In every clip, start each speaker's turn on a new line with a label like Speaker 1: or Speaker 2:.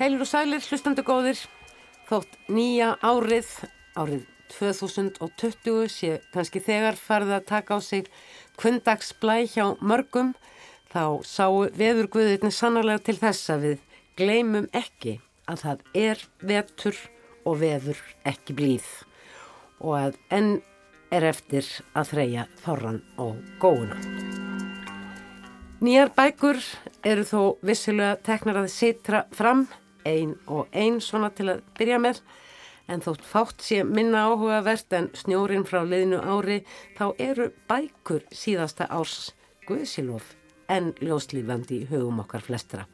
Speaker 1: Heilur og sælir, hlustandu góðir, þótt nýja árið, árið 2020 sé kannski þegar farið að taka á sig kvöndagsblæ hjá mörgum, þá sáu veðurguðirni sannarlega til þess að við gleymum ekki að það er vetur og veður ekki blíð og að enn er eftir að þreja þorran og góðuna. Nýjar bækur eru þó vissilega teknar að sitra fram ein og ein svona til að byrja með en þótt fátt sé minna áhugavert en snjórin frá liðinu ári þá eru bækur síðasta árs Guðsilof en ljóslífandi í hugum okkar flestra.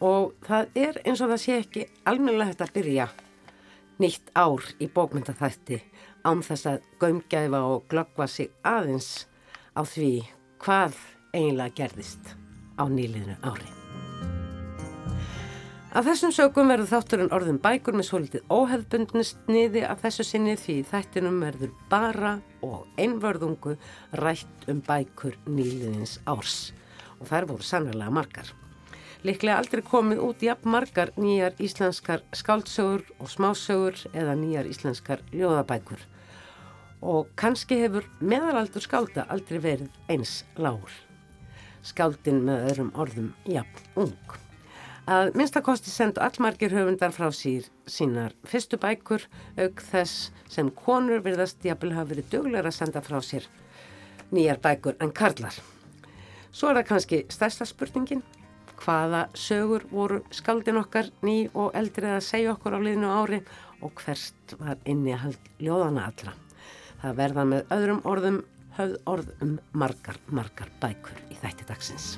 Speaker 1: Og það er eins og það sé ekki almennilega þetta að byrja nýtt ár í bókmyndathætti án þess að gömgæfa og glöggva sig aðeins á því hvað eiginlega gerðist á nýliðinu ári. Af þessum sögum verður þátturinn orðin bækur með svolítið óheðbundnist niði af þessu sinni því þættinum verður bara og einvörðungu rætt um bækur nýliðins árs og þær voru sannlega margar. Liklega aldrei komið út jafn margar nýjar íslenskar skáldsögur og smásögur eða nýjar íslenskar ljóðabækur og kannski hefur meðalaldur skálda aldrei verið eins lágur. Skáldin með öðrum orðum jafn ung. Að minnstakosti sendu allmargir höfundar frá sír sínar fyrstu bækur auk þess sem konur virðast jafnvel hafa verið dugleira að senda frá sér nýjar bækur en karlar. Svo er það kannski stærsta spurningin hvaða sögur voru skaldin okkar ný og eldrið að segja okkur á liðinu ári og hverst var inni að hald ljóðana allra. Það verða með öðrum orðum höfð orð um margar, margar bækur í þætti dagsins.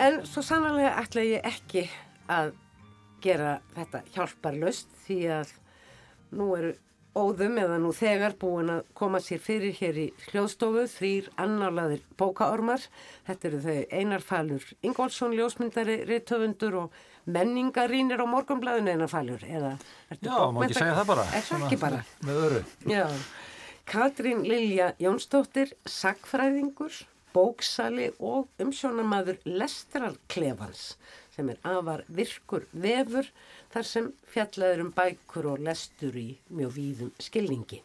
Speaker 1: En svo sannlega ætla ég ekki að gera þetta hjálparlaust því að nú eru óðum eða nú þegar búin að koma sér fyrir hér í hljóðstofu þrýr annarlaðir bókaormar. Þetta eru þau Einar Falur Ingólfsson, ljósmyndari, rittöfundur og menningarínir á morgunblæðinu Einar Falur. Eða,
Speaker 2: Já, má ekki segja það bara.
Speaker 1: Er það ekki bara?
Speaker 2: Með öru.
Speaker 1: Já. Katrín Lilja Jónsdóttir, sagfræðingur bóksali og umsjónamaður Lestrarklefans sem er afar virkur vefur þar sem fjallaður um bækur og lestur í mjög víðum skilningi.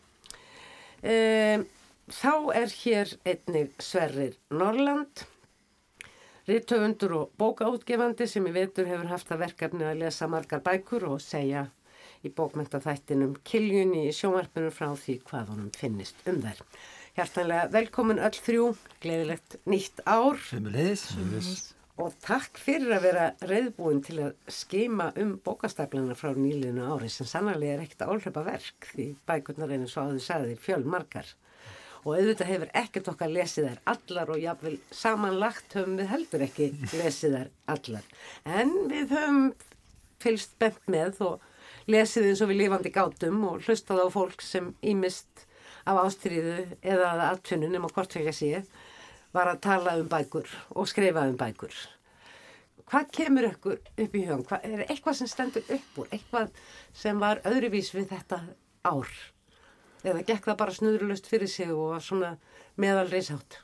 Speaker 1: E, þá er hér einnig Sverrir Norrland, rittöfundur og bókaútgefandi sem í vetur hefur haft að verkefni að lesa margar bækur og segja í bókmentaþættinum Kiljunni í sjónvarpunum frá því hvað honum finnist um þær. Hjartanlega velkomin öll þrjú, gleðilegt nýtt ár.
Speaker 2: Sumulegis.
Speaker 1: Og takk fyrir að vera reyðbúin til að skema um bókastaflana frá nýlinu ári sem sannarlega er ekkert álöpa verk því bækurnar einu svo áður sagði fjöl margar. Og auðvitað hefur ekkert okkar lesið þær allar og jáfnvel samanlagt höfum við heldur ekki lesið þær allar. En við höfum fylst bent með og lesið eins og við lifandi gátum og hlustað á fólk sem ímist af ástriðu eða aðtunum um að hvort vekja sé var að tala um bækur og skrifa um bækur. Hvað kemur ykkur upp í hugan? Hvað, er eitthvað sem stendur upp úr? Eitthvað sem var öðruvís við þetta ár? Eða gekk það bara snurulust fyrir sig og var svona meðal reysátt?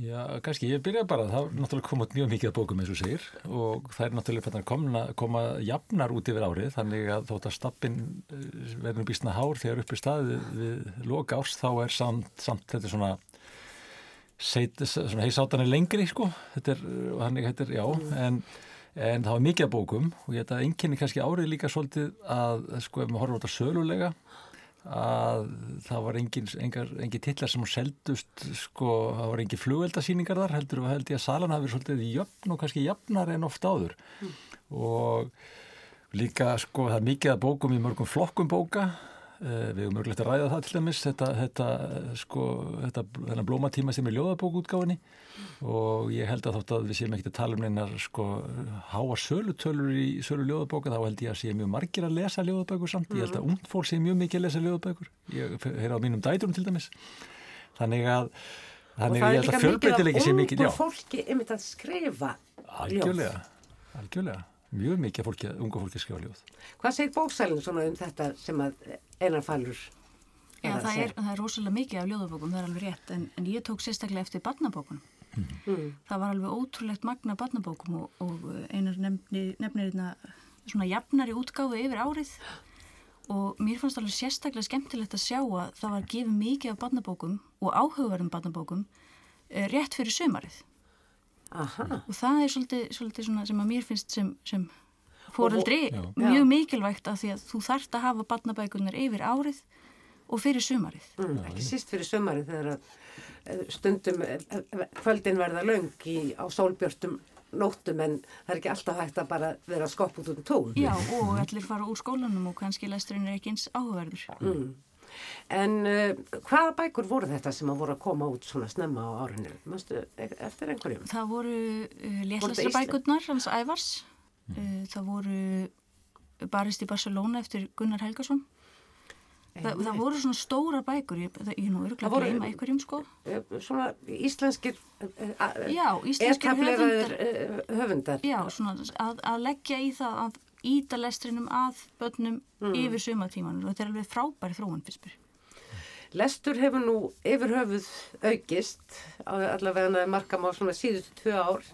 Speaker 2: Já, kannski, ég byrja bara, það er náttúrulega komað mjög mikið að bókum eins og segir og það er náttúrulega komna, koma jafnar út yfir árið þannig að þótt að stappin eh, verður býstna hár þegar uppi staðið við loka árs þá er samt, samt þetta svona, svona heisátanir lengri sko, þetta er, þannig þetta er, já, en, en það var mikið að bókum og ég held að einnkynni kannski árið líka svolítið að, sko, ef maður horfður á þetta sölulega að það var engin, engar, engin tillar sem seldust sko, það var engin flugveldasýningar þar heldur og held ég að salan hafi verið svolítið jöfn og kannski jöfnar en oft áður mm. og líka sko það er mikið að bókum í mörgum flokkum bóka við hefum örgulegt að ræða það til dæmis þetta, þetta, sko, þetta, þetta blómatíma sem er ljóðabókútgáfinni og ég held að þátt að við séum ekkert að tala um einar sko háa sölutölur í sölu ljóðabóka þá held ég að sé mjög margir að lesa ljóðabókur samt, ég held að ungd fólk sé mjög mikið að lesa ljóðabókur, ég heyr á mínum dæturum til dæmis þannig að Þannig
Speaker 1: og það
Speaker 2: ég
Speaker 1: er
Speaker 2: held
Speaker 1: líka
Speaker 2: að fjölbreytileiki sé
Speaker 1: mikið
Speaker 2: mikið,
Speaker 1: af
Speaker 2: já.
Speaker 1: ungu fólki einmitt að skrifa.
Speaker 2: Algjörlega, algjörlega. Mjög mikið fólki, unga fólki skrifa ljóð.
Speaker 1: Hvað segir bóksælinn svona um þetta sem að einar fælur
Speaker 3: Já, það er, það er rosalega mikið af ljóðabókum, það er alveg rétt, en, en ég tók sérstaklega eftir barnabókunum.
Speaker 1: Mm.
Speaker 3: Það var alveg ótrúlegt magna barnabókum og, og einar nefnir, nefnir hérna svona jafnari útgáfu yfir árið og mér fannst alveg sérstaklega skemmtilegt að sjá að það var gefið mikið af barnabókum og áhugaverðum barnabókum eh, rétt fyrir sömarið.
Speaker 1: Aha,
Speaker 3: Og það er svolítið, svolítið svona sem að mér finnst sem, sem foreldri
Speaker 2: Já.
Speaker 3: mjög
Speaker 1: Já.
Speaker 3: mikilvægt að því að þú þarft að hafa barnabækunar yfir árið og fyrir sumarið.
Speaker 1: mm, ekki síst fyrir sömari þegar að eh, stundum eh, eh, kvöldin verða löng í, á sólbjörtum nóttum en það er ekki alltaf hægt að bara vera skopp út um tón.
Speaker 3: Já, og allir fara úr skólanum og kannski lesturinn er ekki eins áhugaverður.
Speaker 1: Mm. En uh, hvaða bækur voru þetta sem að voru að koma út svona snemma á árinu? Mástu eftir einhverjum?
Speaker 3: Það voru uh, leslastra
Speaker 1: þetta
Speaker 3: bækurnar hans Ævars, uh, það voru Barist í Barcelona eftir Gunnar Helgason. Þa, það voru svona stóra bækur, ég, það, ég nú örgulega
Speaker 1: Það
Speaker 3: að gleyma einhverjum sko.
Speaker 1: Eh, Svona íslenskir uh,
Speaker 3: Já, íslenskir höfundar.
Speaker 1: höfundar.
Speaker 3: Já, svona að, að leggja í það að íta lestrinum að börnum yfir sumatímanum og þetta er alveg frábæri þróun fyrst mér.
Speaker 1: Lestur hefur nú yfir höfuð aukist á allavega markam á svona síðustu tvö ár.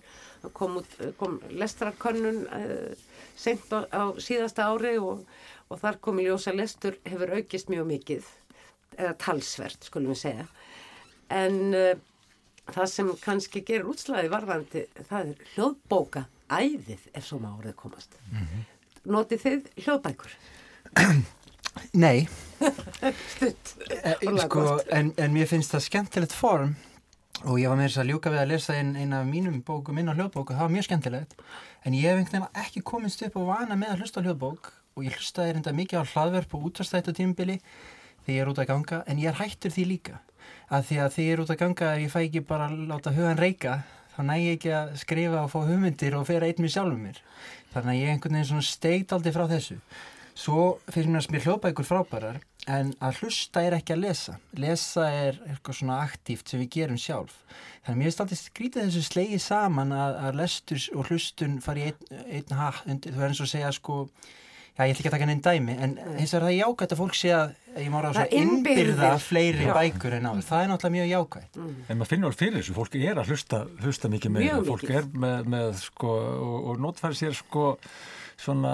Speaker 1: Kom, út, kom lestrarkönnun uh, seint á, á síðasta ári og, og þar kom í ljósa lestur hefur aukist mjög mikið, eða talsvert skulum við segja. En uh, það sem kannski gerur útslæði varðandi, það er hljóðbóka æðið ef svo má orðið komast. Notið þið hljóðbækur?
Speaker 4: Nei,
Speaker 1: Stutt.
Speaker 4: e,
Speaker 1: Orðlega
Speaker 4: sko, en, en mér finnst það skemmtilegt form og ég var með þess að ljúka við að lesa einn ein af mínum bókum inn á hljóðbóku, það var mjög skemmtilegt. En ég hef einhvern veginn ekki komist upp og vana með að hlusta hljóðbók og ég hlustaði reynda mikið á hlaðverf og útastættu tímbili þegar ég er út að ganga en ég er hættur því líka. Að því að þegar ég er út að ganga ef ég fæ ekki bara að láta hugan reyka þá næ ég ekki að skrifa og fá hugmyndir og fyrir einn mér sjálfum mér þannig að ég einhvern veginn svona steikt aldrei frá þessu Svo finnst mér að mér hljóðbækur frábærar en að hlusta er ekki að lesa. Lesa er eitthvað svona aktíft sem við gerum sjálf. Þannig að mér finnst alltaf skrítið þessu slegið saman að, að lestur og hlustun fari einn, einn hatt. Þú er eins og segja sko, já ég ætla ekki að taka neinn dæmi en hins vegar það er jákvæmt að fólk sé að ég má ráða svo innbyrða fleiri
Speaker 1: Já.
Speaker 4: bækur en áður. Það er náttúrulega mjög jákvæmt.
Speaker 2: En maður finnur alveg fyrir þessu, fólk er að hlusta, hlusta mikið meira,
Speaker 1: Mjög
Speaker 2: fólk
Speaker 1: mikið.
Speaker 2: er með, með sko, og, og notfæri sér sko svona,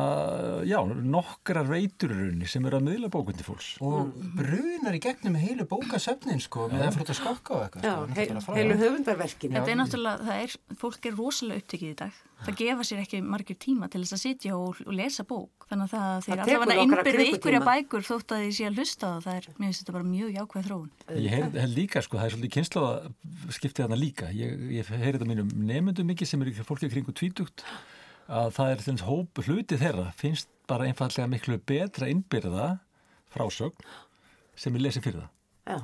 Speaker 2: já, nokkrar veitururunni sem eru að miðla bókundi fólks.
Speaker 4: Og brunar í gegnum heilu bókasöfnin sko með að frúta skokka og eitthvað.
Speaker 1: Já,
Speaker 4: sko,
Speaker 1: heilu höfundarverkin.
Speaker 3: Þetta er náttúrulega, það er, fólk er rosalega upptekið í dag. Það gefa sér ekki margir tíma til þess að sitja og, og lesa bók. Þannig að það, þeir
Speaker 1: nokkra
Speaker 3: innbyrði
Speaker 1: klukkutíma.
Speaker 3: ykkurja bækur þótt að því sé að hlusta á það. Það er, mér finnst þetta bara mjög jákvæð þróun.
Speaker 2: Ég heyr, heyr líka, sko, það er svolítið kynnslóða skiptið þarna líka. Ég, ég heyri þetta mínum nefndum mikið sem eru fólki kringu tvítugt að það er þess hóp hluti þeirra finnst bara einfallega miklu betra innbyrða frásögn sem er lesið fyrir það.
Speaker 1: Já,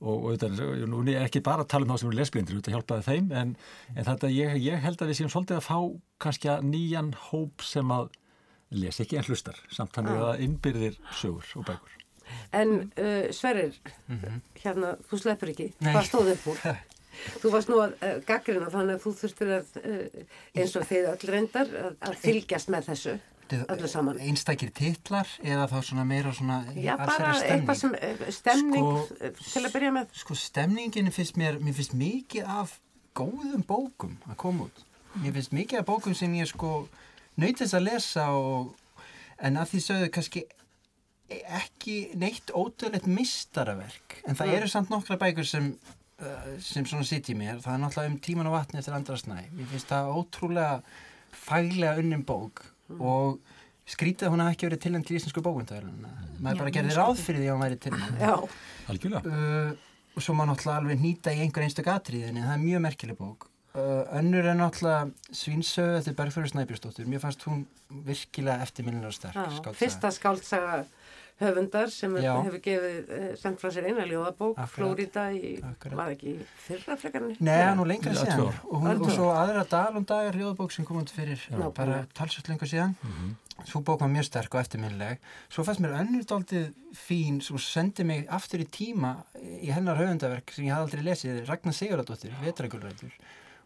Speaker 2: og, og þetta er, er ekki bara að tala um þá sem eru lesblindir, þetta hjálpaði þeim en, en þetta ég, ég held að við séum svolítið að fá kannski að nýjan hóp sem að lesa ekki en hlustar samt þannig að innbyrðir sögur og bækur
Speaker 1: en uh, Sverrir, hérna, þú sleppur ekki,
Speaker 4: Nei.
Speaker 1: hvað stóð upp úr? Þú varst nú að uh, gaggrina þannig að þú þurftir að, uh, eins og þið öll reyndar, að, að fylgjast með þessu öllu saman.
Speaker 4: Einstakir titlar eða þá svona meira svona
Speaker 1: Já, bara eitthvað sem, stemning
Speaker 4: Sko-
Speaker 1: til að byrja með.
Speaker 4: Sko stemningin finnst mér, mér finnst mikið af góðum bókum að koma út. Mér finnst mikið af bókum sem ég sko nautist að lesa og en að því sögðu kannski ekki neitt ótrúleitt mistaraverk. En það
Speaker 1: Mm.
Speaker 4: eru samt nokkra bækur sem, sem svona sitt í mér. Það er náttúrulega um tíman og vatni eftir andra snæ. Mér finnst það ótrúlega faglega unnin bók og skrítið að hún hafi ekki verið tilnæmt til íslensku bókundavæluna. Maður
Speaker 3: Já,
Speaker 4: bara gerði ráð fyrir því að hún væri tilnæmt
Speaker 1: Já,
Speaker 2: Algjörlega
Speaker 4: uh, og svo má náttúrulega alveg nýta í einhver einstök atriðin en það er mjög merkileg bók uh, önnur er náttúrulega Svínsögu eftir Bergþóri Snæbjörnsdóttur. Mér fannst hún virkilega eftirminnilega sterk.
Speaker 1: Já,
Speaker 4: skáldsaga.
Speaker 1: fyrsta skáldsaga höfundar sem
Speaker 4: Já.
Speaker 1: hefur gefið uh, sendt frá sér eina ljóðabók. Flórida í,
Speaker 4: Akkurat.
Speaker 1: var ekki í fyrra frekarni?
Speaker 4: Nei, hann og lengra síðan. Og, hún, og svo aðra Dalundagar ljóðabók sem kom út fyrir
Speaker 1: Já.
Speaker 4: bara talsvægt lengur síðan. Svo bók var mjög sterk og eftirminnileg. Svo fannst mér önnur daldið fín sem sendi mig aftur í tíma í hennar höfundaverk sem ég hafði aldrei lesið, Ragnar Sigurðardóttir, Vetragulrætur.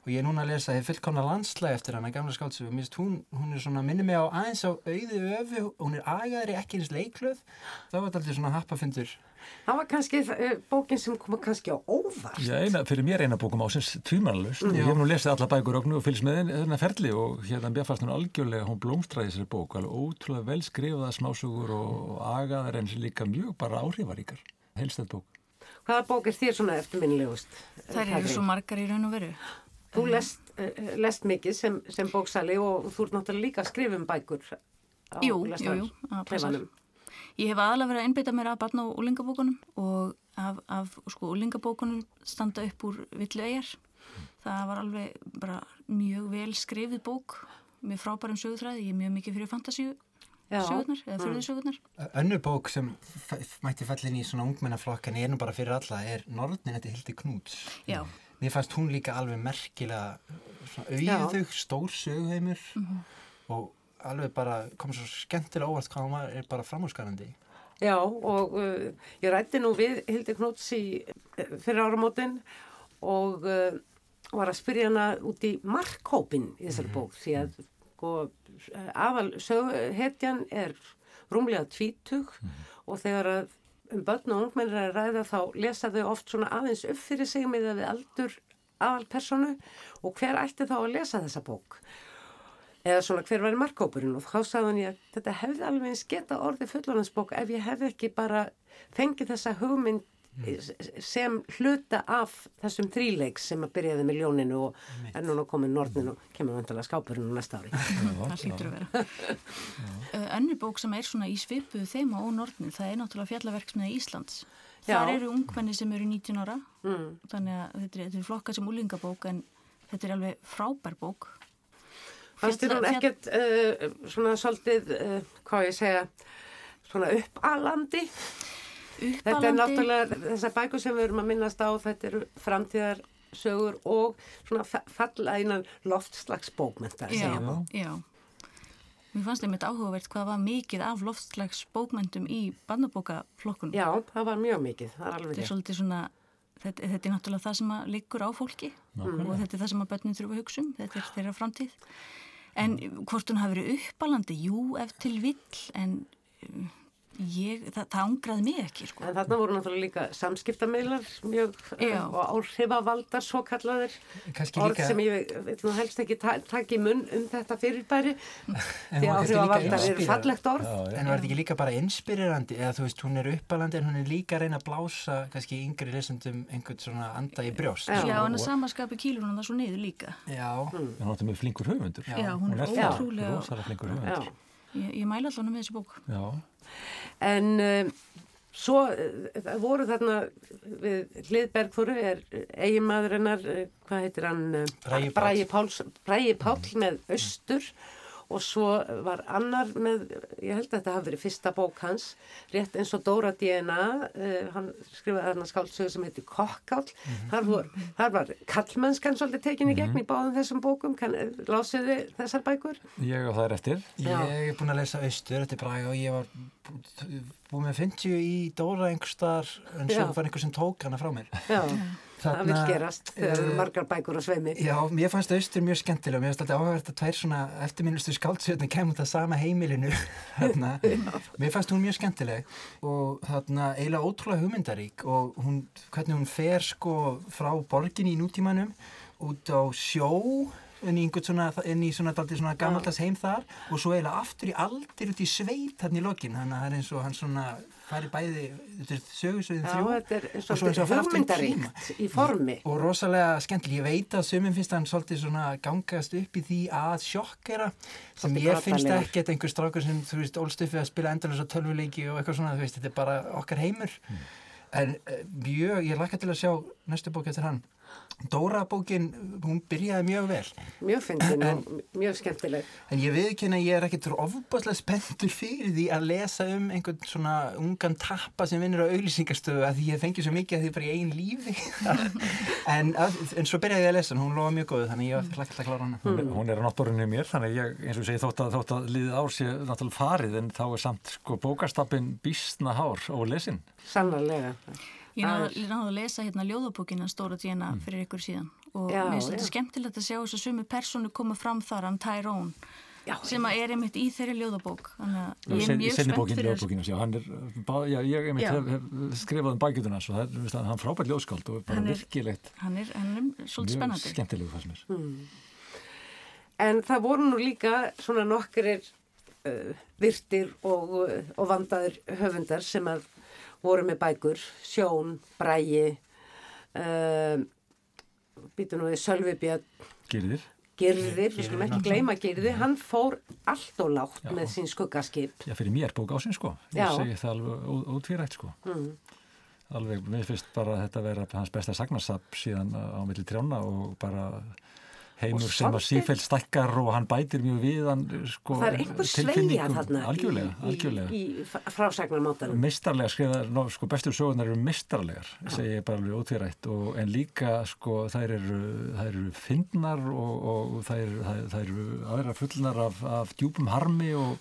Speaker 4: Og ég er núna að lesa hefur fullkomna landslæg eftir hana, gamla skáldsögu. Mér finnst hún, hún er svona, minni mig á aðeins á auðu öfu, hún er agaðri ekki eins leiklöð. Það var daldið svona happafundur.
Speaker 1: Það var kannski uh, bókin sem kom kannski á óvart.
Speaker 2: Já, eina, fyrir mér eina bókum ásins tvímanalust.
Speaker 4: Mm.
Speaker 2: Ég hef nú lesið alla bækur og fylgst með þennan ferli og hérna mér fannst hún algjörlega, hún blómstraði þessari bók, alveg ótrúlega vel skrifaða smásugur og agaðar en líka mjög bara áhrifaríkar. Helstætt bók.
Speaker 1: Hvaða bók er þér svona eftirminnilegust?
Speaker 3: Það eru svo margar í raun og veru.
Speaker 1: Þú lest, uh, lest mikið sem, sem bóksali og þú ert náttúrulega líka að skrifa um bækur á
Speaker 3: Jú, jú,
Speaker 1: lestar-
Speaker 3: jú, það passar.
Speaker 1: klefanum.
Speaker 3: Ég hef aðalega verið að einbytta mér af barna og úlingabókunum og af, af sko, úlingabókunum standa upp úr villu eigjar. Það var alveg bara mjög vel skrifið bók með frábærum sögutræði. Ég er mjög mikið fyrir fantasíu sögurnar eða fyrðusögurnar.
Speaker 4: Önnur bók sem mætti fallin í svona ungmennaflokk en er nú bara fyrir alla er Norðnin eftir Hildi Knúts.
Speaker 3: Já,
Speaker 4: Mér fannst hún líka alveg merkilega auðug, stór söguheimur
Speaker 3: Mhm.
Speaker 4: og alveg bara kom svo skemmtilega óvart hvað hún var, er bara framhúsgarandi.
Speaker 1: Já, og uh, ég rætti nú við Hildi Knúts í uh, fyrir áramótin og uh, var að spyrja hana út í markhópin í þessari bók því að sko, aðal söguhetjan er rúmlega tvítug og þegar að um börn og ungmennir að ræða þá lesa þau oft svona aðeins upp fyrir sig með að við aldur aðal personu og hver ætti þá að lesa þessa bók? Eða svona hver var markkópurinn og þá sagði hann ég að þetta hefði alveg eins geta orðið fullorðansbók ef ég hefði ekki bara fengið þessa hugmynd sem hluta af þessum þríleiks sem að byrjaði með ljóninu og er núna komið nornin og kemur vantilega skápurinn á næsta ári.
Speaker 3: það hlýtur að vera. Önnur bók sem er svona í svipuðu þema og nortnið, það er náttúrulega fjallaverksmiða Íslands. Þar
Speaker 1: Já.
Speaker 3: eru ungmenni sem eru 19 ára,
Speaker 1: Mm.
Speaker 3: þannig að þetta er, þetta er flokkað sem úlingabók en þetta er alveg frábær bók.
Speaker 1: Fannst þér hún ekkert uh, svona svolítið, uh, hvað ég segja, svona uppalandi? Þetta er
Speaker 3: Uppalandi,
Speaker 1: náttúrulega þessar bækur sem við erum að minnast á, þetta eru framtíðarsögur og svona fa- falla einan loftslags bókmenta,
Speaker 3: já, já. Mér fannst einmitt áhugavert hvað var mikið af loftslags bókmentum í barnabókaflokkunum.
Speaker 1: Já, það var mjög mikið, það er alveg
Speaker 3: Þetta er svolítið svona, þetta, þetta er náttúrulega það sem liggur á fólki og þetta er það sem að börnin þurfa að hugsa um, þetta er þeirra framtíð. En hvort hún hafi verið uppalandi, jú, ef til vill, en um, ég, það, það ángraði mig ekki, sko.
Speaker 1: En þarna voru náttúrulega líka samskiptameilar mjög
Speaker 3: Já.
Speaker 1: uh, og áhrifavaldar svo kallaðir
Speaker 4: Kannski
Speaker 1: orð
Speaker 4: líka-
Speaker 1: sem ég vil nú helst ekki ta taka í munn um þetta fyrirbæri
Speaker 4: En
Speaker 1: því áhrifavaldar eru fallegt orð.
Speaker 4: En var þetta ekki líka bara inspirerandi eða þú veist, hún er uppalandi en hún er líka að reyna að blása kannski yngri lesendum einhvern svona anda í brjóst.
Speaker 1: Já.
Speaker 3: Já, en að samaskapi kýlur hún það svo niður líka.
Speaker 4: Já.
Speaker 1: Mm.
Speaker 2: En hún er með flinkur höfundur.
Speaker 3: Já, hún er ótrúlega,
Speaker 1: Já.
Speaker 3: ég, mæla allan með þessi bók.
Speaker 2: Já.
Speaker 1: En uh, svo uh, voru þarna við Hliðbergþóru er eiginmaður hennar, uh, hvað heitir hann?
Speaker 4: Bragi Páll
Speaker 1: með Östur og svo var annar með, ég held að þetta hafi verið fyrsta bók hans, rétt eins og Dóra DNA, uh, hann skrifaði þarna skáldsögu sem heitir Kokkáll, þar, vor, þar var kallmennskan svolítið tekin í gegn í báðum þessum bókum, kann, lásiði þessar bækur?
Speaker 2: Ég á það er eftir.
Speaker 1: Já.
Speaker 4: Ég er búin að lesa Austur eftir Braga og ég var bú- búin með 50 í Dóra einhverstar en svo var einhver sem tók hana frá mér.
Speaker 1: Já, það vil gerast þegar eru
Speaker 4: eh,
Speaker 1: margar bækur á sveimi.
Speaker 4: Já, mér fannst Austur mjög skemmtilega. Mér fannst alltaf áhverð að tvær svona eftirminnustu skáldsöðna kemur það sama heimilinu. þarna. mér fannst hún mjög skemmtileg og þarna eiginlega ótrúlega hugmyndarík og hún, hvernig hún fer sko frá borginni í nútímanum út á sjó inn í einhvern svona, inn í svona, svona gamaldags heim þar og svo eiginlega aftur í aldir út í sveit þarna í lokin þannig að það er eins og hann svona fari bæði, þetta er sögursöðin þrjú
Speaker 1: þetta er
Speaker 4: og svo í tíma.
Speaker 1: hugmyndaríkt í formi.
Speaker 4: og rosalega skemmtileg, ég veit að sumum finnst hann svolítið svona gangast upp í því að sjokkera sem ég finnst ekkert einhver strákur sem þú veist ólst uppi að spila á tölvuleiki og eitthvað svona, þú veist, þetta er bara okkar heimur. En uh, mjög, ég lakka til að sjá næstu bók eftir hann Dóra bókin, hún byrjaði mjög vel.
Speaker 1: Mjög fyndin og mjög skemmtileg.
Speaker 4: en ég viðkynna ég er ekkert ofbáslega spenntur fyrir því að lesa um einhvern svona ungan tappa sem vinnur á auglýsingastöfu að því ég fengi svo mikið að því bara í einn lífi. En, að, en svo byrjaði ég að lesa hún lofa mjög góðu þannig ég var hlakka að klára hana.
Speaker 2: Hún, hún er á náttúrunni mér, þannig að ég, eins og ég segi, þótt að, þótt að liðið ár sé náttúrulega farið, en þá er samt sko bókastapin
Speaker 3: Ég ég náði að lesa hérna ljóðabókina Stóra Djena fyrir ykkur síðan. Og
Speaker 1: Já,
Speaker 3: mér finnst þetta skemmtilegt að sjá þess að sumi persónu koma fram þar, hann Tyrone
Speaker 1: Já,
Speaker 3: sem að er einmitt í þeirri ljóðabók. Þannig að ég er mjög spennt fyrir
Speaker 2: er, já, ég hef, hef skrifað um bækjutuna, svo það er, hann er frábært ljóðskáld og bara
Speaker 3: er-
Speaker 2: virkilegt,
Speaker 3: hann er, er svolítið
Speaker 2: mjög
Speaker 3: spennandi.
Speaker 2: skemmtilegu það sem er.
Speaker 1: En það voru nú líka svona nokkurir uh, virtir og, uh, og vandaður höfundar sem að voru með bækur, Sjón, Bræi, uh, býtu nú við Sölvi Björn,
Speaker 2: Gyrðir,
Speaker 1: Girðir, við skulum ekki gleyma Girði, hann fór allt og látt
Speaker 2: Já.
Speaker 1: með sín skuggaskip.
Speaker 2: já, fyrir mér bók ásinn, sko. Ég
Speaker 1: Já.
Speaker 2: segi það alveg ótvírætt, sko.
Speaker 1: Mm.
Speaker 2: Alveg, mér finnst bara að þetta vera hans besta sagnarsap síðan á milli trjána og bara heimur sem að sífell stækkar og hann bætir mjög við hann, sko,
Speaker 1: Það er einhver sveigja þarna
Speaker 2: Algjörlega,
Speaker 1: í,
Speaker 2: algjörlega.
Speaker 1: í, í frásagnarmátanum.
Speaker 2: mistarlega skrifa, no, sko bestu sögurnar eru mistarlegar, segi ég bara alveg ótvírætt og, en líka sko þær eru, þær eru fyndnar og, og þær, þær, þær eru aðra fullnar af, af djúpum harmi og,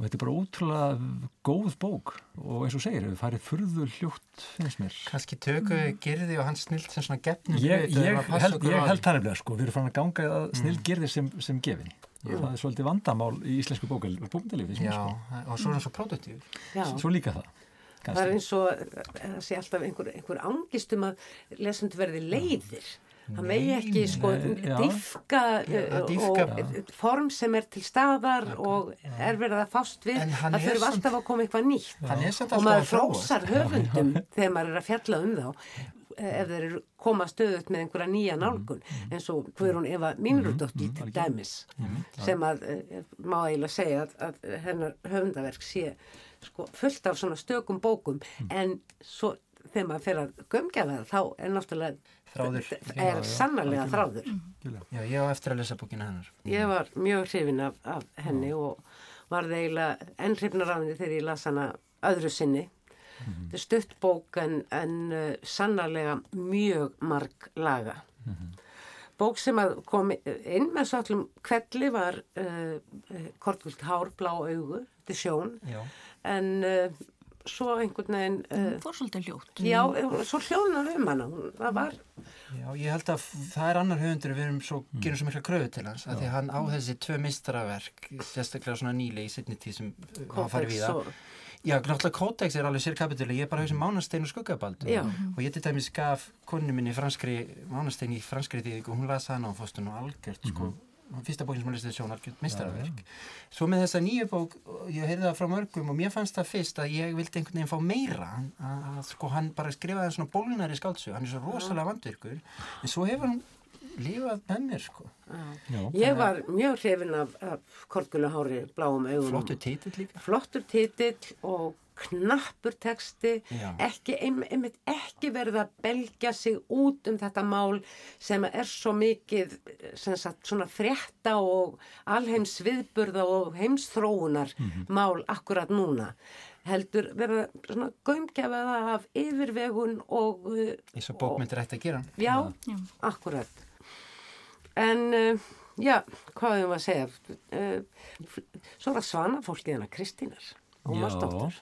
Speaker 2: og þetta er bara ótrúlega góð bók og eins og segir, við farið furðu hljótt finnst mér.
Speaker 4: kannski tökum við gerði og hans snilt sem svona gefnum
Speaker 2: Ég,
Speaker 4: hlut,
Speaker 2: ég, held, ég held það nefnilega sko, við erum fann að ganga að snill gerði sem, sem gefin. Það er svolítið vandamál í íslensku bókmyndalifi,
Speaker 4: já,
Speaker 2: sko.
Speaker 4: og svo er hann svo produktív
Speaker 1: Já.
Speaker 2: svo líka það.
Speaker 1: Það er eins og eh, það sé alltaf einhver, einhver angist um að lesendur verði leiðir. Það megi ekki sko diffka, uh, og form sem er til staðar og er verið að fást við. Það
Speaker 4: samt-
Speaker 1: alltaf að koma eitthvað nýtt.
Speaker 4: hann er samt
Speaker 1: Og maður hrósar höfundum þegar maður er að fjalla um þá eh, ef þeir eru koma stöðut með einhverja nýja nálgun eins og Guðrún Eva Mínrúdóttir til dæmis sem að eh, má eiginlega segja að, að hennar höfundaverk sé sko, fullt af svona stökum bókum. En svo þegar maður fer að gömgjafa það þá er náttúrulega
Speaker 4: Þráður.
Speaker 1: er sannarlega þráður.
Speaker 4: Já, ég á eftir að lesa bókina hennar.
Speaker 1: Ég var mjög hrifin af, af henni og var það eiginlega enn hrifnar af henni þegar ég las hana öðru sinni. Þetta er stutt bók en, en uh, sannarlega mjög marg laga. Bók sem kom inn með svo allum kvelli var uh, kortvilt hár, blá augu. Þetta er sjón.
Speaker 4: Já,
Speaker 1: en uh, svo einhvern veginn uh,
Speaker 3: fór svolítið hljótt.
Speaker 1: já, svo hljóðnar um hana hún, það var
Speaker 4: já, ég held að það er annar höfundur við erum svo, gerum svo mikla kröfu til hans að því hann á þessi tvö mistaraverk sérstaklega svona nýlega í setni tíð sem hafa farið við það Já, náttúrulega Kótex er alveg sér kapitúli, ég er bara hausum mánastein og skuggabaldur
Speaker 1: Já.
Speaker 4: og ég til dæmis gaf konu minni franskri, mánastein í franskri því og hún las hana og fórst hún og algjört sko, fyrsta bókin sem hún listið sjón, algjört mistarverk svo með þessa nýju bók ég heyrði það frá mörgum og mér fannst það fyrst að ég vildi einhvern veginn fá meira að, að sko hann bara skrifaði svona bólnari skáldsug, hann er svo rosalega vandvirkur en svo hefur hann lifað með mér sko,
Speaker 2: Já.
Speaker 1: Ég var mjög hrifin af, af kortguluhári bláum augum.
Speaker 4: flottu titill líka.
Speaker 1: Flottur titill og knappur texti,
Speaker 4: Já.
Speaker 1: ekki, ein- einmitt ekki verið að belgja sig út um þetta mál sem er svo mikið sem sagt, svona frétta og alheims viðburða og heimsþróunar mál akkurat núna heldur verið að svona gaumgefa það af yfirvegun og uh,
Speaker 4: eins og bókmyndir ætti að gera
Speaker 1: Já,
Speaker 3: Já.
Speaker 1: akkurat. En, uh, já, hvað hefum við að segja? Uh, svo er það svana fólkið hennar Kristínar, Ómarsdóttur.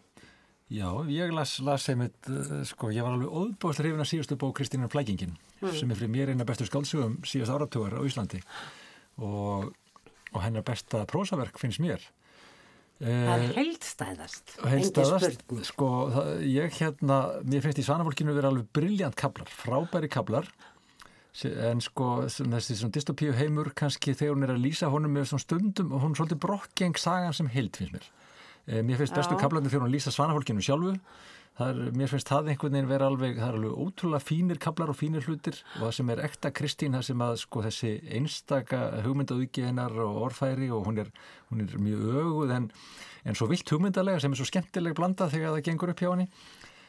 Speaker 2: Já, ég las, las einmitt, uh, sko, ég var alveg óðbóðslega hrifin að síðustu bók Kristínar Flækingin sem er fyrir mér eina bestu skáldsögum síðast áratugar á Íslandi og, og hennar besta prósaverk finnst mér.
Speaker 1: Það
Speaker 2: Eh,
Speaker 1: er heildstæðast,
Speaker 2: og
Speaker 1: engin
Speaker 2: heilstæðast,
Speaker 1: spurning.
Speaker 2: sko, það, ég hérna, mér finnst í Svanafólkinu vera alveg briljant kablar, frábæri kablar, en sko, þessi svona dystopíu heimur, kannski þegar hún er að lýsa honum með svona stundum og hún er svolítið brokkgeng sagan sem heild, finnst mér. E, mér finnst bestu
Speaker 1: Já.
Speaker 2: kablarnir þegar hún lýsa Svanafólkinu sjálfu, er, mér finnst það einhvern veginn vera alveg, það er alveg ótrúlega fínir kablar og fínir hlutir og það sem er ekta Kristín, það sem að sko þessi einstaka hugmyndaðugi hennar og orðfæri og hún er, hún er mjög öguð en, en svo vilt hugmyndalega sem er svo skemmtileg blanda þegar það gengur upp hjá henni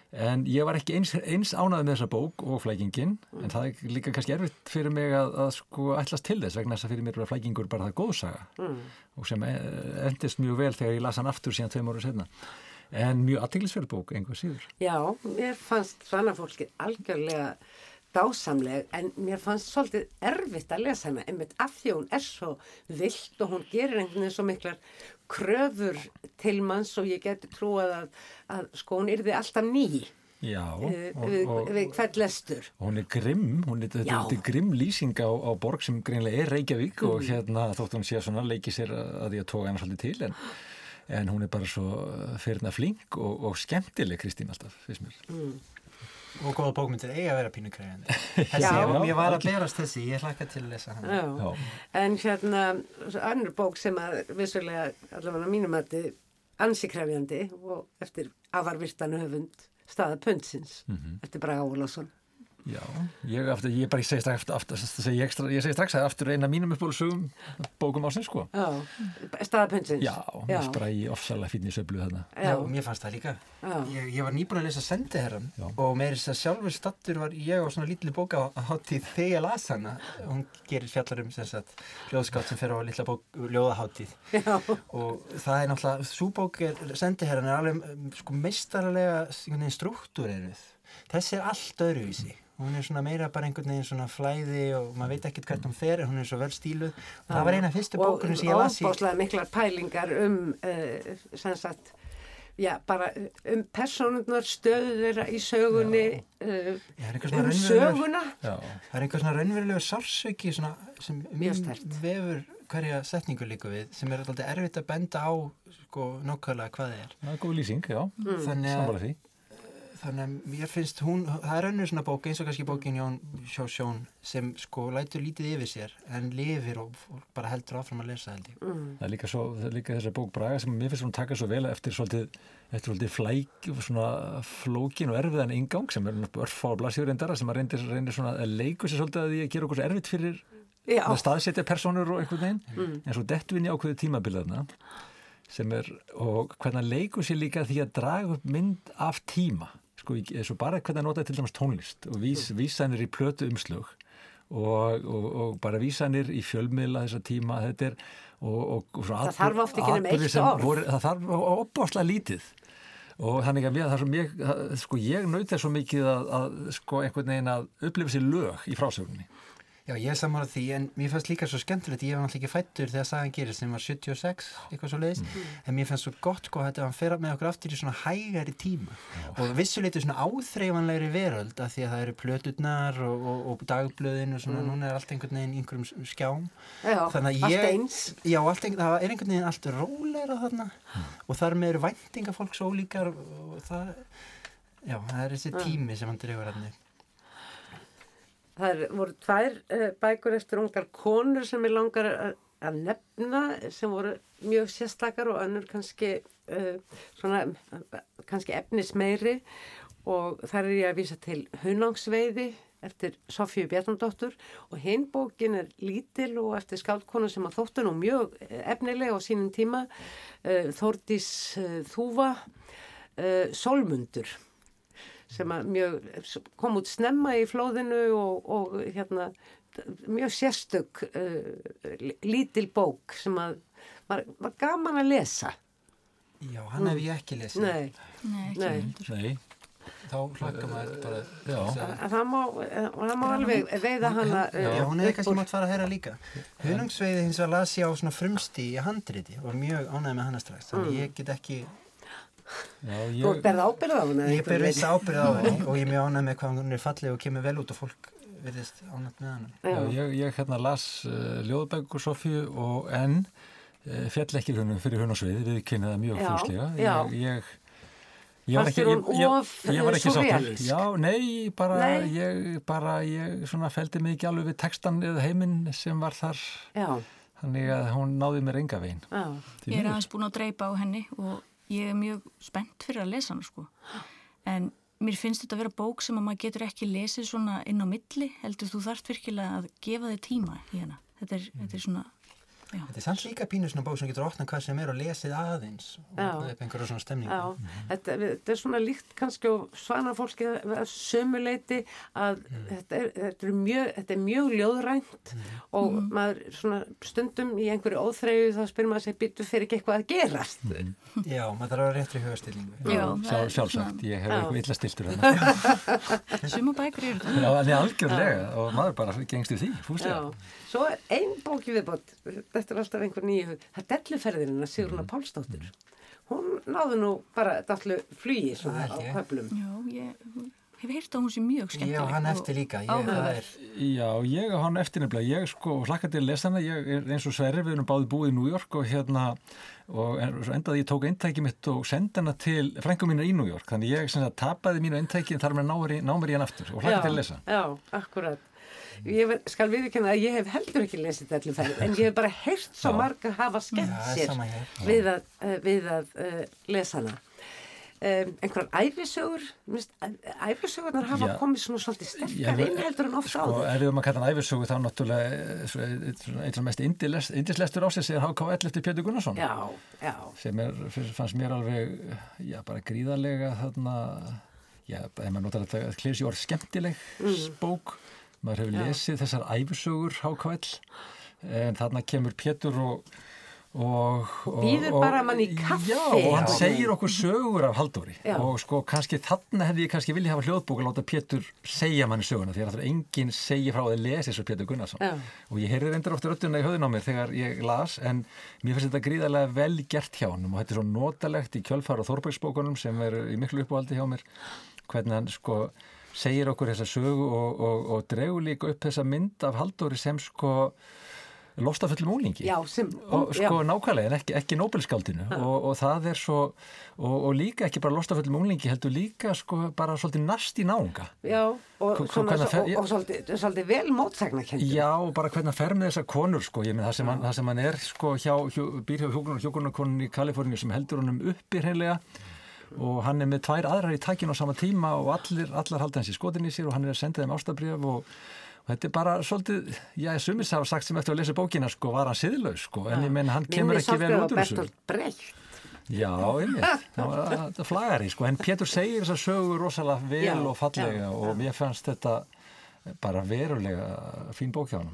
Speaker 2: En ég var ekki eins, eins ánæðið með þessa bók og flækingin, en það er líka kannski erfitt fyrir mig að, að sko ætlast til þess vegna þess að fyrir mér var flækingur bara það góðsaga mm. og sem eh, endist mjög vel þegar ég las hann aftur síðan tveim ára setna. En mjög aðteglisverð bók, einhver síður.
Speaker 1: Já, mér fannst svannafólkið algjörlega dásamleg en mér fannst svolítið erfitt að lesa hana einmitt af því hún er svo vilt og hún gerir einhvern veginn svo miklar kröfur til manns og ég geti trúað að, að sko hún yrði alltaf ný
Speaker 2: Já,
Speaker 1: við,
Speaker 2: og,
Speaker 1: við,
Speaker 2: og,
Speaker 1: við hvert lestur
Speaker 2: og hún er grimm, hún er, þetta er grimm lýsing á, á borg sem greinlega er Reykjavík og
Speaker 1: Mm.
Speaker 2: hérna þótt hún sé svona leiki sér að því að tóka hennar svolítið til en, en hún er bara svo fyrirna flink og, og skemmtileg Kristín alltaf, finnst mér.
Speaker 4: Og góða bókmyndir eiga að vera pínu krefjandi. Ég, var að berast þessi, ég hlakka til að lesa hann.
Speaker 1: Já.
Speaker 2: Já.
Speaker 1: En hérna, annur bók sem að vissulega, allavega mínum að þið ansi krefjandi og eftir afarvirtanu höfund staða pundsins eftir Braga Ólásson.
Speaker 2: Já, ég, aftur, ég bara ég segi strax, aftur, aftur, ég, ekstra- ég segi strax að aftur eina mínum uppbólusögum bókum ásins sko.
Speaker 1: Já, staða pundsins.
Speaker 2: Já, mér í ofsalega fínni söflu þarna.
Speaker 4: Já,
Speaker 1: Já,
Speaker 4: mér fannst það líka. Ég, ég var nýbúin að lesa Sendiherran og með þess að sjálfur stattur var ég á svona lítli bóka á hátíð þegar las hana. Hún gerir fjallar um sem sagt ljóðskátt sem fer á lítla bók ljóðahátíð.
Speaker 1: já,
Speaker 4: Og það er náttúrulega, svo bók er, Sendiherran er alveg um, sko meistarlega struktúr eruð. Þessi er allt öðruvísi. Hún er svona meira bara einhvern veginn svona flæði og maður veit ekkert hvert hún fer en hún er svo vel stíluð. Og það var eina fyrstu bókunum sem ég las í...
Speaker 1: Og óbáslega miklar pælingar um, uh, sem sagt, já, bara um personurnar stöðu þeirra í sögunni, uh,
Speaker 4: Já, er einhver svona
Speaker 1: um söguna.
Speaker 2: Já,
Speaker 4: Það er einhver svona raunverulegu sársöki svona, sem vefur hverja setningu líka við sem er alltaf erfitt að benda á sko nokkvæðlega hvað það er.
Speaker 2: það er góð lýsing, já,
Speaker 1: Mm.
Speaker 4: Þannig, að. Þannig að mér finnst hún, það er önnur svona bók eins og kannski bókin Jón Sjó Sjón sem sko lætur lítið yfir sér en lifir og, og bara heldur áfram að lesa held ég.
Speaker 1: Mm.
Speaker 2: Það er líka, líka þessa bók Braga sem mér finnst hún taka svo vel eftir svolítið, eftir svolítið flæk, svona flókin og erfiðan ingang sem er örfá blasjur reyndara sem að reyndir, reyndir svona að leiku sér svolítið að því að gera okkur erfitt fyrir
Speaker 1: Já,
Speaker 2: að staðsetja personur og einhvern veginn en svo dettu inn í ákveðu tímabilðarna sem er, og hvernig hann leikur sér líka því að draga upp mynd af tíma sko, eins og bara hvernig hann nota til dæmis tónlist og vís, vísanir í plötu umslug og, og, og bara vísanir í fjölmiðla þessa tíma þetta er og,
Speaker 1: Það þarf oft ekki
Speaker 2: atburðir
Speaker 1: eitt orð.
Speaker 2: það þarf opbáslega lítið. Og þannig að mér, er mjög, sko ég naut þess svo mikið að, að sko einhvern veginn að upplifa sér lög í frásögunni
Speaker 4: Já, ég er saman á því en mér fannst líka svo skemmtilegt, ég var náttúrulega ekki fættur þegar sagan gerist sem var 76, eitthvað svo leiðist en mér fannst svo gott sko þetta að hann fer með okkur aftur í svona hægari tíma. Og vissuleitur svona áþreifanlegri veröld af því að það eru plöturnar og, og, og dagblöðin og svona, núna er allt einhvern veginn einhverjum skjám.
Speaker 1: Já,
Speaker 4: Þannig að
Speaker 1: allt
Speaker 4: ég-
Speaker 1: eins.
Speaker 4: Já, allt einhvern, það er einhvern veginn allt róleira þarna. Og þar með eru væntinga fólks ólíkar og það, já, það er þessi tími sem hann dregur hann
Speaker 1: Það voru tvær uh, bækur eftir ungar konur sem ég langar að, nefna sem voru mjög sérstakar og önnur kannski uh, svona, kannski efnismeiri. Og þar er ég að vísa til Hunangsveiði eftir Sofíu Bjarnandóttur og hinn bókin er lítil og eftir skáldkonu sem að þóttu nú mjög eh, efnileg á sínum tíma Þórdís Þúfa uh, Solmundur sem að mjög kom út snemma í flóðinu og, og hérna mjög sérstök uh, lítil bók sem að var, var gaman að lesa.
Speaker 4: Já, hann hef ég ekki lesið.
Speaker 1: Nei,
Speaker 3: Nei, ekki
Speaker 1: Nei.
Speaker 2: Nei,
Speaker 4: þá hlakka maður bara
Speaker 2: Já.
Speaker 1: að það má, að það má alveg veiða hana uh,
Speaker 4: Já, hún hefði kannski mátt fara að heyra líka. Hunungsveiði hins vegar las ég á svona frumsti í handriti og var mjög ánægð með hana strax þannig ég get ekki,
Speaker 2: já,
Speaker 1: Þú
Speaker 2: ég,
Speaker 1: berð ábyrð á hana
Speaker 4: ég ber viss ábyrð á henni og ég er mjög ánægð með hvað hún er fallið og kemur vel út og fólk virðist ánægð með hana.
Speaker 2: Já, ég, ég hérna las uh, ljóðbækur Sofíu og enn uh, fjall ekki húnum fyrir hún og svið, við kynnaði það mjög
Speaker 1: já.
Speaker 2: Ég, ég, ég var ekki,
Speaker 1: hún
Speaker 2: ég, ég,
Speaker 1: of,
Speaker 2: ég var
Speaker 1: eh,
Speaker 2: ekki sáttur. Já, nei, bara,
Speaker 1: Nei.
Speaker 2: ég, bara, ég svona feldi mig ekki alveg við textan eða heiminn sem var þar,
Speaker 1: Já,
Speaker 2: þannig að hún náði mér enga veginn.
Speaker 1: já,
Speaker 2: Því
Speaker 3: Ég er aðeins búin að dreipa á henni og ég er mjög spennt fyrir að lesa hana sko. En mér finnst þetta að vera bók sem að maður getur ekki lesið svona inn á milli, heldur þú þarft virkilega að gefa þig tíma í hana. Þetta er, þetta er svona Já.
Speaker 4: Þetta er samt líka pínu svona bók sem getur opnað hvað sem er og lesið aðeins og það er einhverja svona stemning.
Speaker 1: Já, þetta, þetta er svona líkt kannski á svana fólki að sömuleiti að þetta, er, þetta, er mjög, þetta er mjög ljóðrænt og maður svona stundum í einhverju óþreyju þá spyrir maður sig býttu fyrir ekki eitthvað að gerast.
Speaker 4: Já, maður þarf að vera réttri hugastillingu.
Speaker 3: Já, það
Speaker 2: Sjálf,
Speaker 3: er
Speaker 2: sjálfsagt, ég hef eitthvað illa stiltur þarna.
Speaker 3: Suma bækur eru það.
Speaker 2: Já, en ég algjörlega og maður bara gengst í því, fúslega.
Speaker 1: Svo er ein bóki viðbót, þetta er alltaf einhver nýju, það er delluferðirinn að Sigruna Pálsdóttir. Hún náðu nú bara dallu flugi svona
Speaker 4: Það
Speaker 1: á höflum.
Speaker 3: Já, ég hef heyrt að hún sé mjög skemmtileg.
Speaker 4: Já, hann eftir líka. Ég, það er,
Speaker 2: Já, ég og hann eftir nefnilega, ég sko hlakka til að lesa hana, ég er eins og Sverri, við erum báði búið í New York og hérna, og en, svo endaði ég tók eintæki mitt og sendi hana til frengum mínar í New York, þannig ég sem sagt tapaði mínu eintæki en þar með ná, ná mér í hann aftur og hlakka til að lesa.
Speaker 1: Já, akkurat. Ég skal viðurkenna að ég hef heldur ekki lesið delluferðir, en ég hef bara heyrt svo marga hafa skemmt
Speaker 4: það
Speaker 1: sér
Speaker 4: hér.
Speaker 1: við að, uh, við að uh, lesa hana. Um, einhverjar æfisögur, minnst, æfisögurnar hafa
Speaker 2: Já.
Speaker 1: komið svona svolítið sterkar inn heldur en oft
Speaker 2: Sko,
Speaker 1: áður.
Speaker 2: ef við erum að kalla hann æfisögu þá náttúrulega eh, eh, af mest indislestur ásins er HKL eftir Pétur Gunnarsson
Speaker 1: Já, já,
Speaker 2: sem er, fannst mér alveg já, bara gríðarlega þarna já, ef maður notar þetta klirsi orð skemmtileg bók maður hefur.
Speaker 1: Já.
Speaker 2: lesið þessar æfisögur HKL en þarna kemur Pétur og og, og
Speaker 1: Býður bara mann í kaffi.
Speaker 2: já, og hann
Speaker 1: Já.
Speaker 2: segir okkur sögur af Halldóri
Speaker 1: Já.
Speaker 2: og sko kannski þarna hefði ég kannski vilja hafa hljóðbók að láta Pétur segja manni söguna því að það er enginn segja frá að lesa og Pétur Gunnarsson
Speaker 1: Já.
Speaker 2: og ég heyrði reyndar ofta rödduna í höðun á mér þegar ég las en mér finnst þetta gríðarlega vel gert hjá hann og þetta er svo notalegt í kjölfar og Þorbergsbókunum sem er í miklu uppáhaldi hjá mér hvernig hann sko segir okkur þessa sögu og, og, og dregur líka upp þessa mynd af Halldóri sem sko lostafullum úlingi
Speaker 1: já, sem,
Speaker 2: og
Speaker 1: já,
Speaker 2: sko nákvæmlega en ekki, ekki Nobelskáldinu og, og það er svo og, og líka ekki bara lostafullum unglingi heldur líka sko bara svolítið nast í náunga.
Speaker 1: Já, og, svona,
Speaker 2: fer-
Speaker 1: og,
Speaker 2: já.
Speaker 1: svolítið, svolítið vel mótsagnakendur.
Speaker 2: Já, og bara hvernig hann fer með þessar konur sko, ég minn það sem, hann, það sem hann er sko hjá, hjá býr hjá hjókunar hjókunarkonun í Kaliforníu sem heldur honum uppi hreinlega og hann er með tvær aðrar í takinu á sama tíma og allir, allar halda hans í skotin í sér og hann er að senda þeim ástabrjöf og, og þetta er bara svolítið, já, sumis hafa sagt sem eftir að lesa bókina sko, var hann siðlaus sko, en ég menn hann kemur ekki vel út úr þessu. Já, einmitt, það var þetta flagari sko, en Pétur segir þessar sögur rosalega vel
Speaker 1: Já,
Speaker 2: og fallega
Speaker 1: já,
Speaker 2: og mér fannst þetta bara verulega fín bók hjá hann.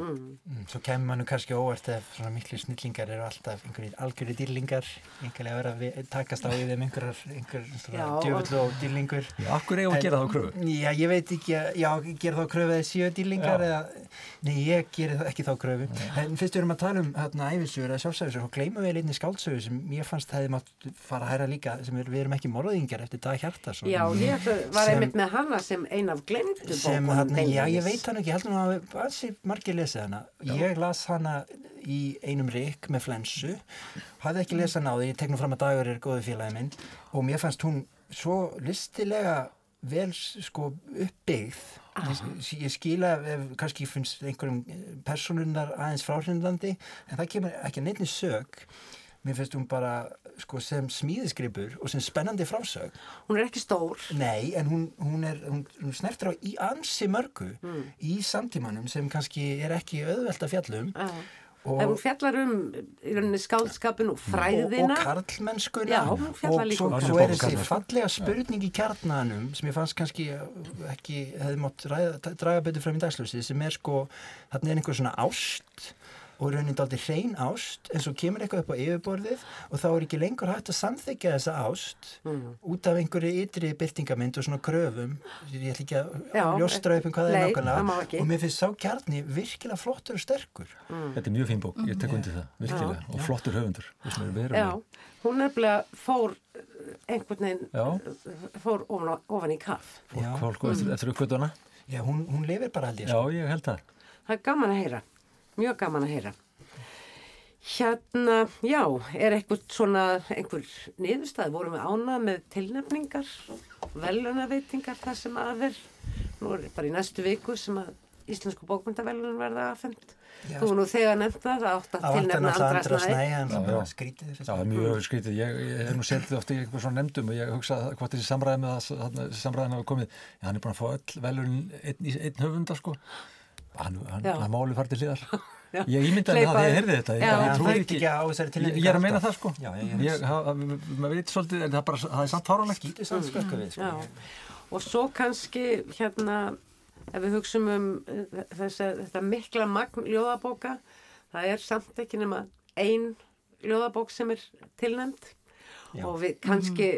Speaker 4: Mm, Svo kemur mann kannski óvart ef svona miklu snillingar eru alltaf einhverjir algjörði dýrlingar, einhverlega að vera að vi- takast á í þeim einhverjar, djöfull og dýrlingur.
Speaker 2: Já, akkur eigum að gera þá kröfu.
Speaker 4: Já, ég veit ekki, að- já, gera þá kröfu eða séu dýrlingar eða, nei, ég gerir það- ekki þá kröfu. En fyrst við erum að tala um hérna æfisögur eða sjálfsæfisögur, þá gleymum við einni skáldsögur sem ég fannst hefði mátt fara að hæra líka, sem er, við erum ekki morðingar eftir Dag Hjartarsson.
Speaker 1: Já, ég var
Speaker 4: Sem-
Speaker 1: einmitt með hana sem ein af glemdu bókunum.
Speaker 4: Hann, já veit hann ekki, ég held nú að ansi margir lesið hana. Ég las hana í einum rikk með flensu hafði ekki lesið hana á því, ég tek nú fram að dagur er góðu félagi minn og mér fannst hún svo listilega vel sko uppbyggð. Ég, ég skila ef kannski finnst einhverjum personunar aðeins fráhrindandi en það kemur ekki neittni sög mér finnst hún bara sko, sem smíðisgripur og sem spennandi frásög
Speaker 1: Hún er ekki stór.
Speaker 4: Nei, en hún, hún, er, hún, hún snertir á í ansi mörgu
Speaker 1: Mm.
Speaker 4: í samtímanum sem kannski er ekki auðvelt að fjallum og,
Speaker 1: En hún fjallar um skáldskapin og
Speaker 4: og, og
Speaker 1: fræðina.
Speaker 4: karlmennskuna og svo,
Speaker 1: um
Speaker 4: svo er þessi fallega spurning í kjarnanum sem ég fannst kannski ekki hefði ræða, draga betur fram í dagsljósi sem er sko, þarna er einhver svona ást og raunin daldi hrein ást en svo kemur eitthvað upp á yfirborðið og þá er ekki lengur hægt að samþykja þessa ást
Speaker 1: Mm.
Speaker 4: út af einhverju ytri byrtingamind og svona kröfum ég ætla ekki að
Speaker 1: Já,
Speaker 4: ljóstra upp um hvað það er nákvæmlega og mér finnst sá kjarni virkilega flottur og sterkur
Speaker 2: Þetta er mjög fín bók, ég tek undir það, virkilega, og flottur höfundur, að
Speaker 1: Já, hún nefnilega fór eh, einhvern veginn,
Speaker 2: Já.
Speaker 1: eh, fór ofan, ofan í kaff.
Speaker 4: Já.
Speaker 2: Fólk og eftir, eftir uppkvötuna.
Speaker 4: Já, hún, hún lifir bara held ég
Speaker 2: Já,
Speaker 4: sko.
Speaker 2: ég held það.
Speaker 1: Það er gaman að heyra, mjög gaman að heyra. Hérna, já, er einhver svona, einhver niðurstað, vorum við ánað með tilnefningar, velunaveitingar þar sem að er, nú er bara í næstu viku sem að Íslensku bókmyndavelun verða aðfemt.
Speaker 4: Já,
Speaker 1: Þú nú þegar nefnt það, það átt að
Speaker 4: Það
Speaker 1: tilnefna andra
Speaker 4: andra
Speaker 1: snæði.
Speaker 4: snæði en það
Speaker 2: já.
Speaker 4: bara skrítið
Speaker 2: Já,
Speaker 4: fyrst.
Speaker 2: það er mjög skrítið. Ég, ég hef nú setið ofta í eitthvað svona nefndum og ég hugsa að hvort þessi samræði með það, þessi samræðin hafa komið. Já, hann er búin að fá öll velun einn, í- einn höfunda, sko. Hann, hann,
Speaker 1: Já.
Speaker 2: hann máli farið til hliðar. Ég ímyndaði það þegar ég heyrði þetta. Ég,
Speaker 1: Já.
Speaker 4: er
Speaker 2: ekki.
Speaker 4: ekki á þessari
Speaker 2: Ég, ég er að meina það sko.
Speaker 4: Já, ég,
Speaker 2: Ég, maður veit svolítið, en það er bara, það er samt fáránlegt.
Speaker 4: við, sko.
Speaker 1: Já, og svo kannski hérna, ef við hugsum um uh, þessa, þetta mikla magn ljóðabóka, það er samt ekki nema ein ljóðabók sem er tilnæmt
Speaker 4: Já.
Speaker 1: og við kannski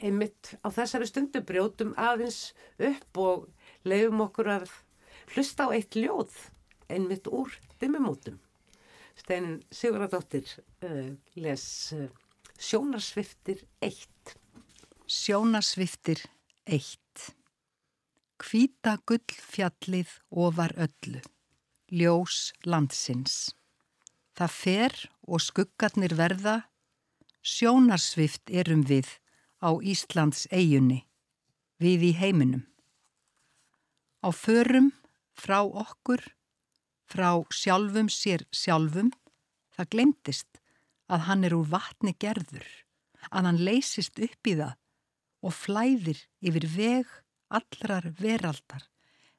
Speaker 1: einmitt á þessari stundu brjótum aðeins upp og leifum okkur að hlusta á eitt ljóð einmitt úr dimmumótum. Steinin Sigurðardóttir uh, les uh, Sjónarsviftir 1.
Speaker 5: Sjónasviftir eitt. Hvíta gullfjallið ofar öllu. Ljós landsins. Það fer og skuggarnir verða. Sjónarsvift erum við á Íslands eigunni. Við í heiminum. Á förum frá okkur, frá sjálfum sér sjálfum, það glemtist að hann er úr vatni gerður, að hann leysist upp í það og flæðir yfir veg allrar veraldar,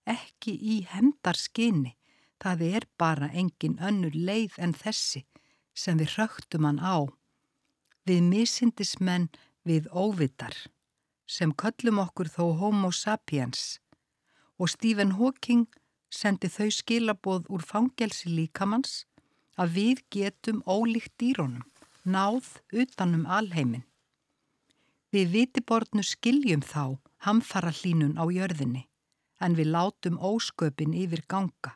Speaker 5: ekki í hemdarskinni, það er bara engin önnur leið en þessi sem við hröktum hann á. Við misindismenn við óvitar, sem köllum okkur þó homo sapiens, og Stephen Hawking sendi þau skilaboð úr fangelsi líkamanns að við getum ólíkt dýrónum, náð utanum alheimin. Við vitiborðnu skiljum þá hamfara hlínun á jörðinni, en við látum ósköpin yfir ganga,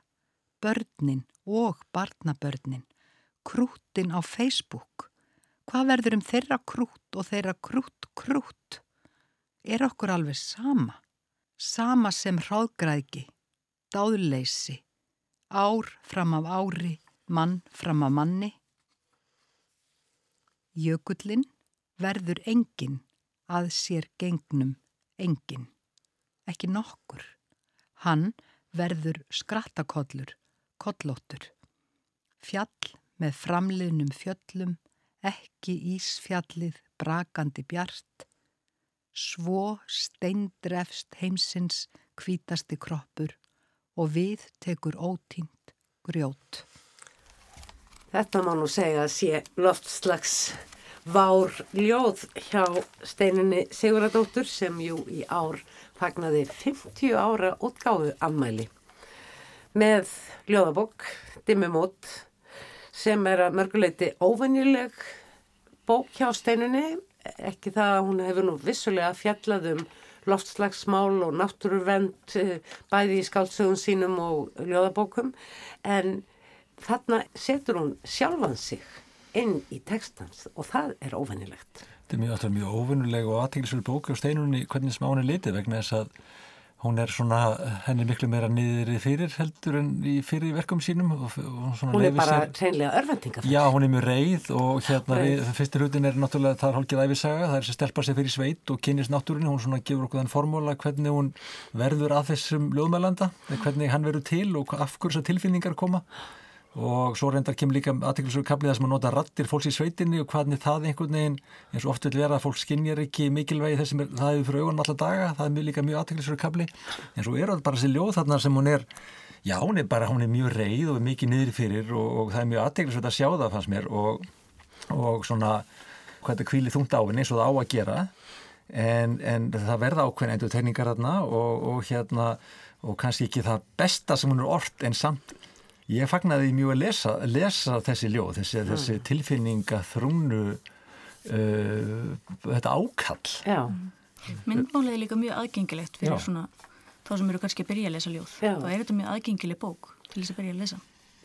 Speaker 5: börnin og barnabörnin, krútin á Facebook. Hvað verður um þeirra krút og þeirra krút krút? Er okkur alveg sama? Sama sem hráðgræðgi, dáðleysi, ár fram af ári, mann fram af manni. Jökullin verður engin að sér gengnum engin, ekki nokkur. Hann verður skrattakollur, kollóttur. Fjall með framliðnum fjöllum, ekki ísfjallið brakandi bjart. Svo steindrefst heimsins hvítasti kroppur og við tekur ótínt grjót.
Speaker 1: Þetta má nú segja að sé loftslags vár ljóð hjá steininni Siguradóttur sem jú í ár fagnaði 50 ára útgáfu ammæli með ljóðabók, dimmumót sem er að mörguleiti óvenjuleg bók hjá steininni ekki það að hún hefur nú vissulega fjallað um loftslagsmál og náttúruvend eh, bæði í skáldsögum sínum og ljóðabókum en þarna setur hún sjálfan sig inn í textans og það er óvennilegt.
Speaker 2: Þetta er mjög, mjög óvinnuleg og aðtækilsverð bók á steinunni hvernig henni litið vegna þess að hún er svona, henni miklu meira niðri fyrir heldur en í fyrir verkum sínum og, og
Speaker 1: Hún er bara hreinlega örvendingar.
Speaker 2: Já, hún er mjög reið og hérna við, fyrsti hlutin er náttúrulega, það er hálkið æfisaga, það er sem stelpa sig fyrir sveit og kynist náttúrunni, hún svona gefur okkur þann formúla hvernig hún verður að þessum ljóðmælanda, hvernig hann verður til og af hverju þessar tilfinningar koma og svo reyndar kemur líka aðteklisverður kaplið að sem að nota rattir fólks í sveitinni og hvernig það einhvern veginn eins og oft vil vera að fólk skinnjar ekki mikilvægi þess sem er, það hefur fyrir augunum alla daga. Það er mjög, líka mjög aðteklisverður kapli en svo er það bara þessi ljóð þarna sem hún er já, hún er bara, hún er mjög reið og mikið niður fyrir og, og það er mjög aðteklisverð að sjá það fannst mér. Og, og svona hvað þetta kvíli þungt á henni eins og það á að gera. En, en það verða ákveðin endur tegningar þarna og, og hérna og kannski ekki það besta sem hún er orrt en samt ég fagnaði mjög að lesa, lesa þessi ljóð þessi, þessi tilfinninga þrúnu uh, þetta ákall
Speaker 1: Já,
Speaker 3: Myndmálið er líka mjög aðgengilegt fyrir
Speaker 2: Já.
Speaker 3: svona þá sem eru kannski að byrja að lesa ljóð.
Speaker 1: Já.
Speaker 3: Þá er þetta mjög aðgengileg bók til þess að byrja að lesa.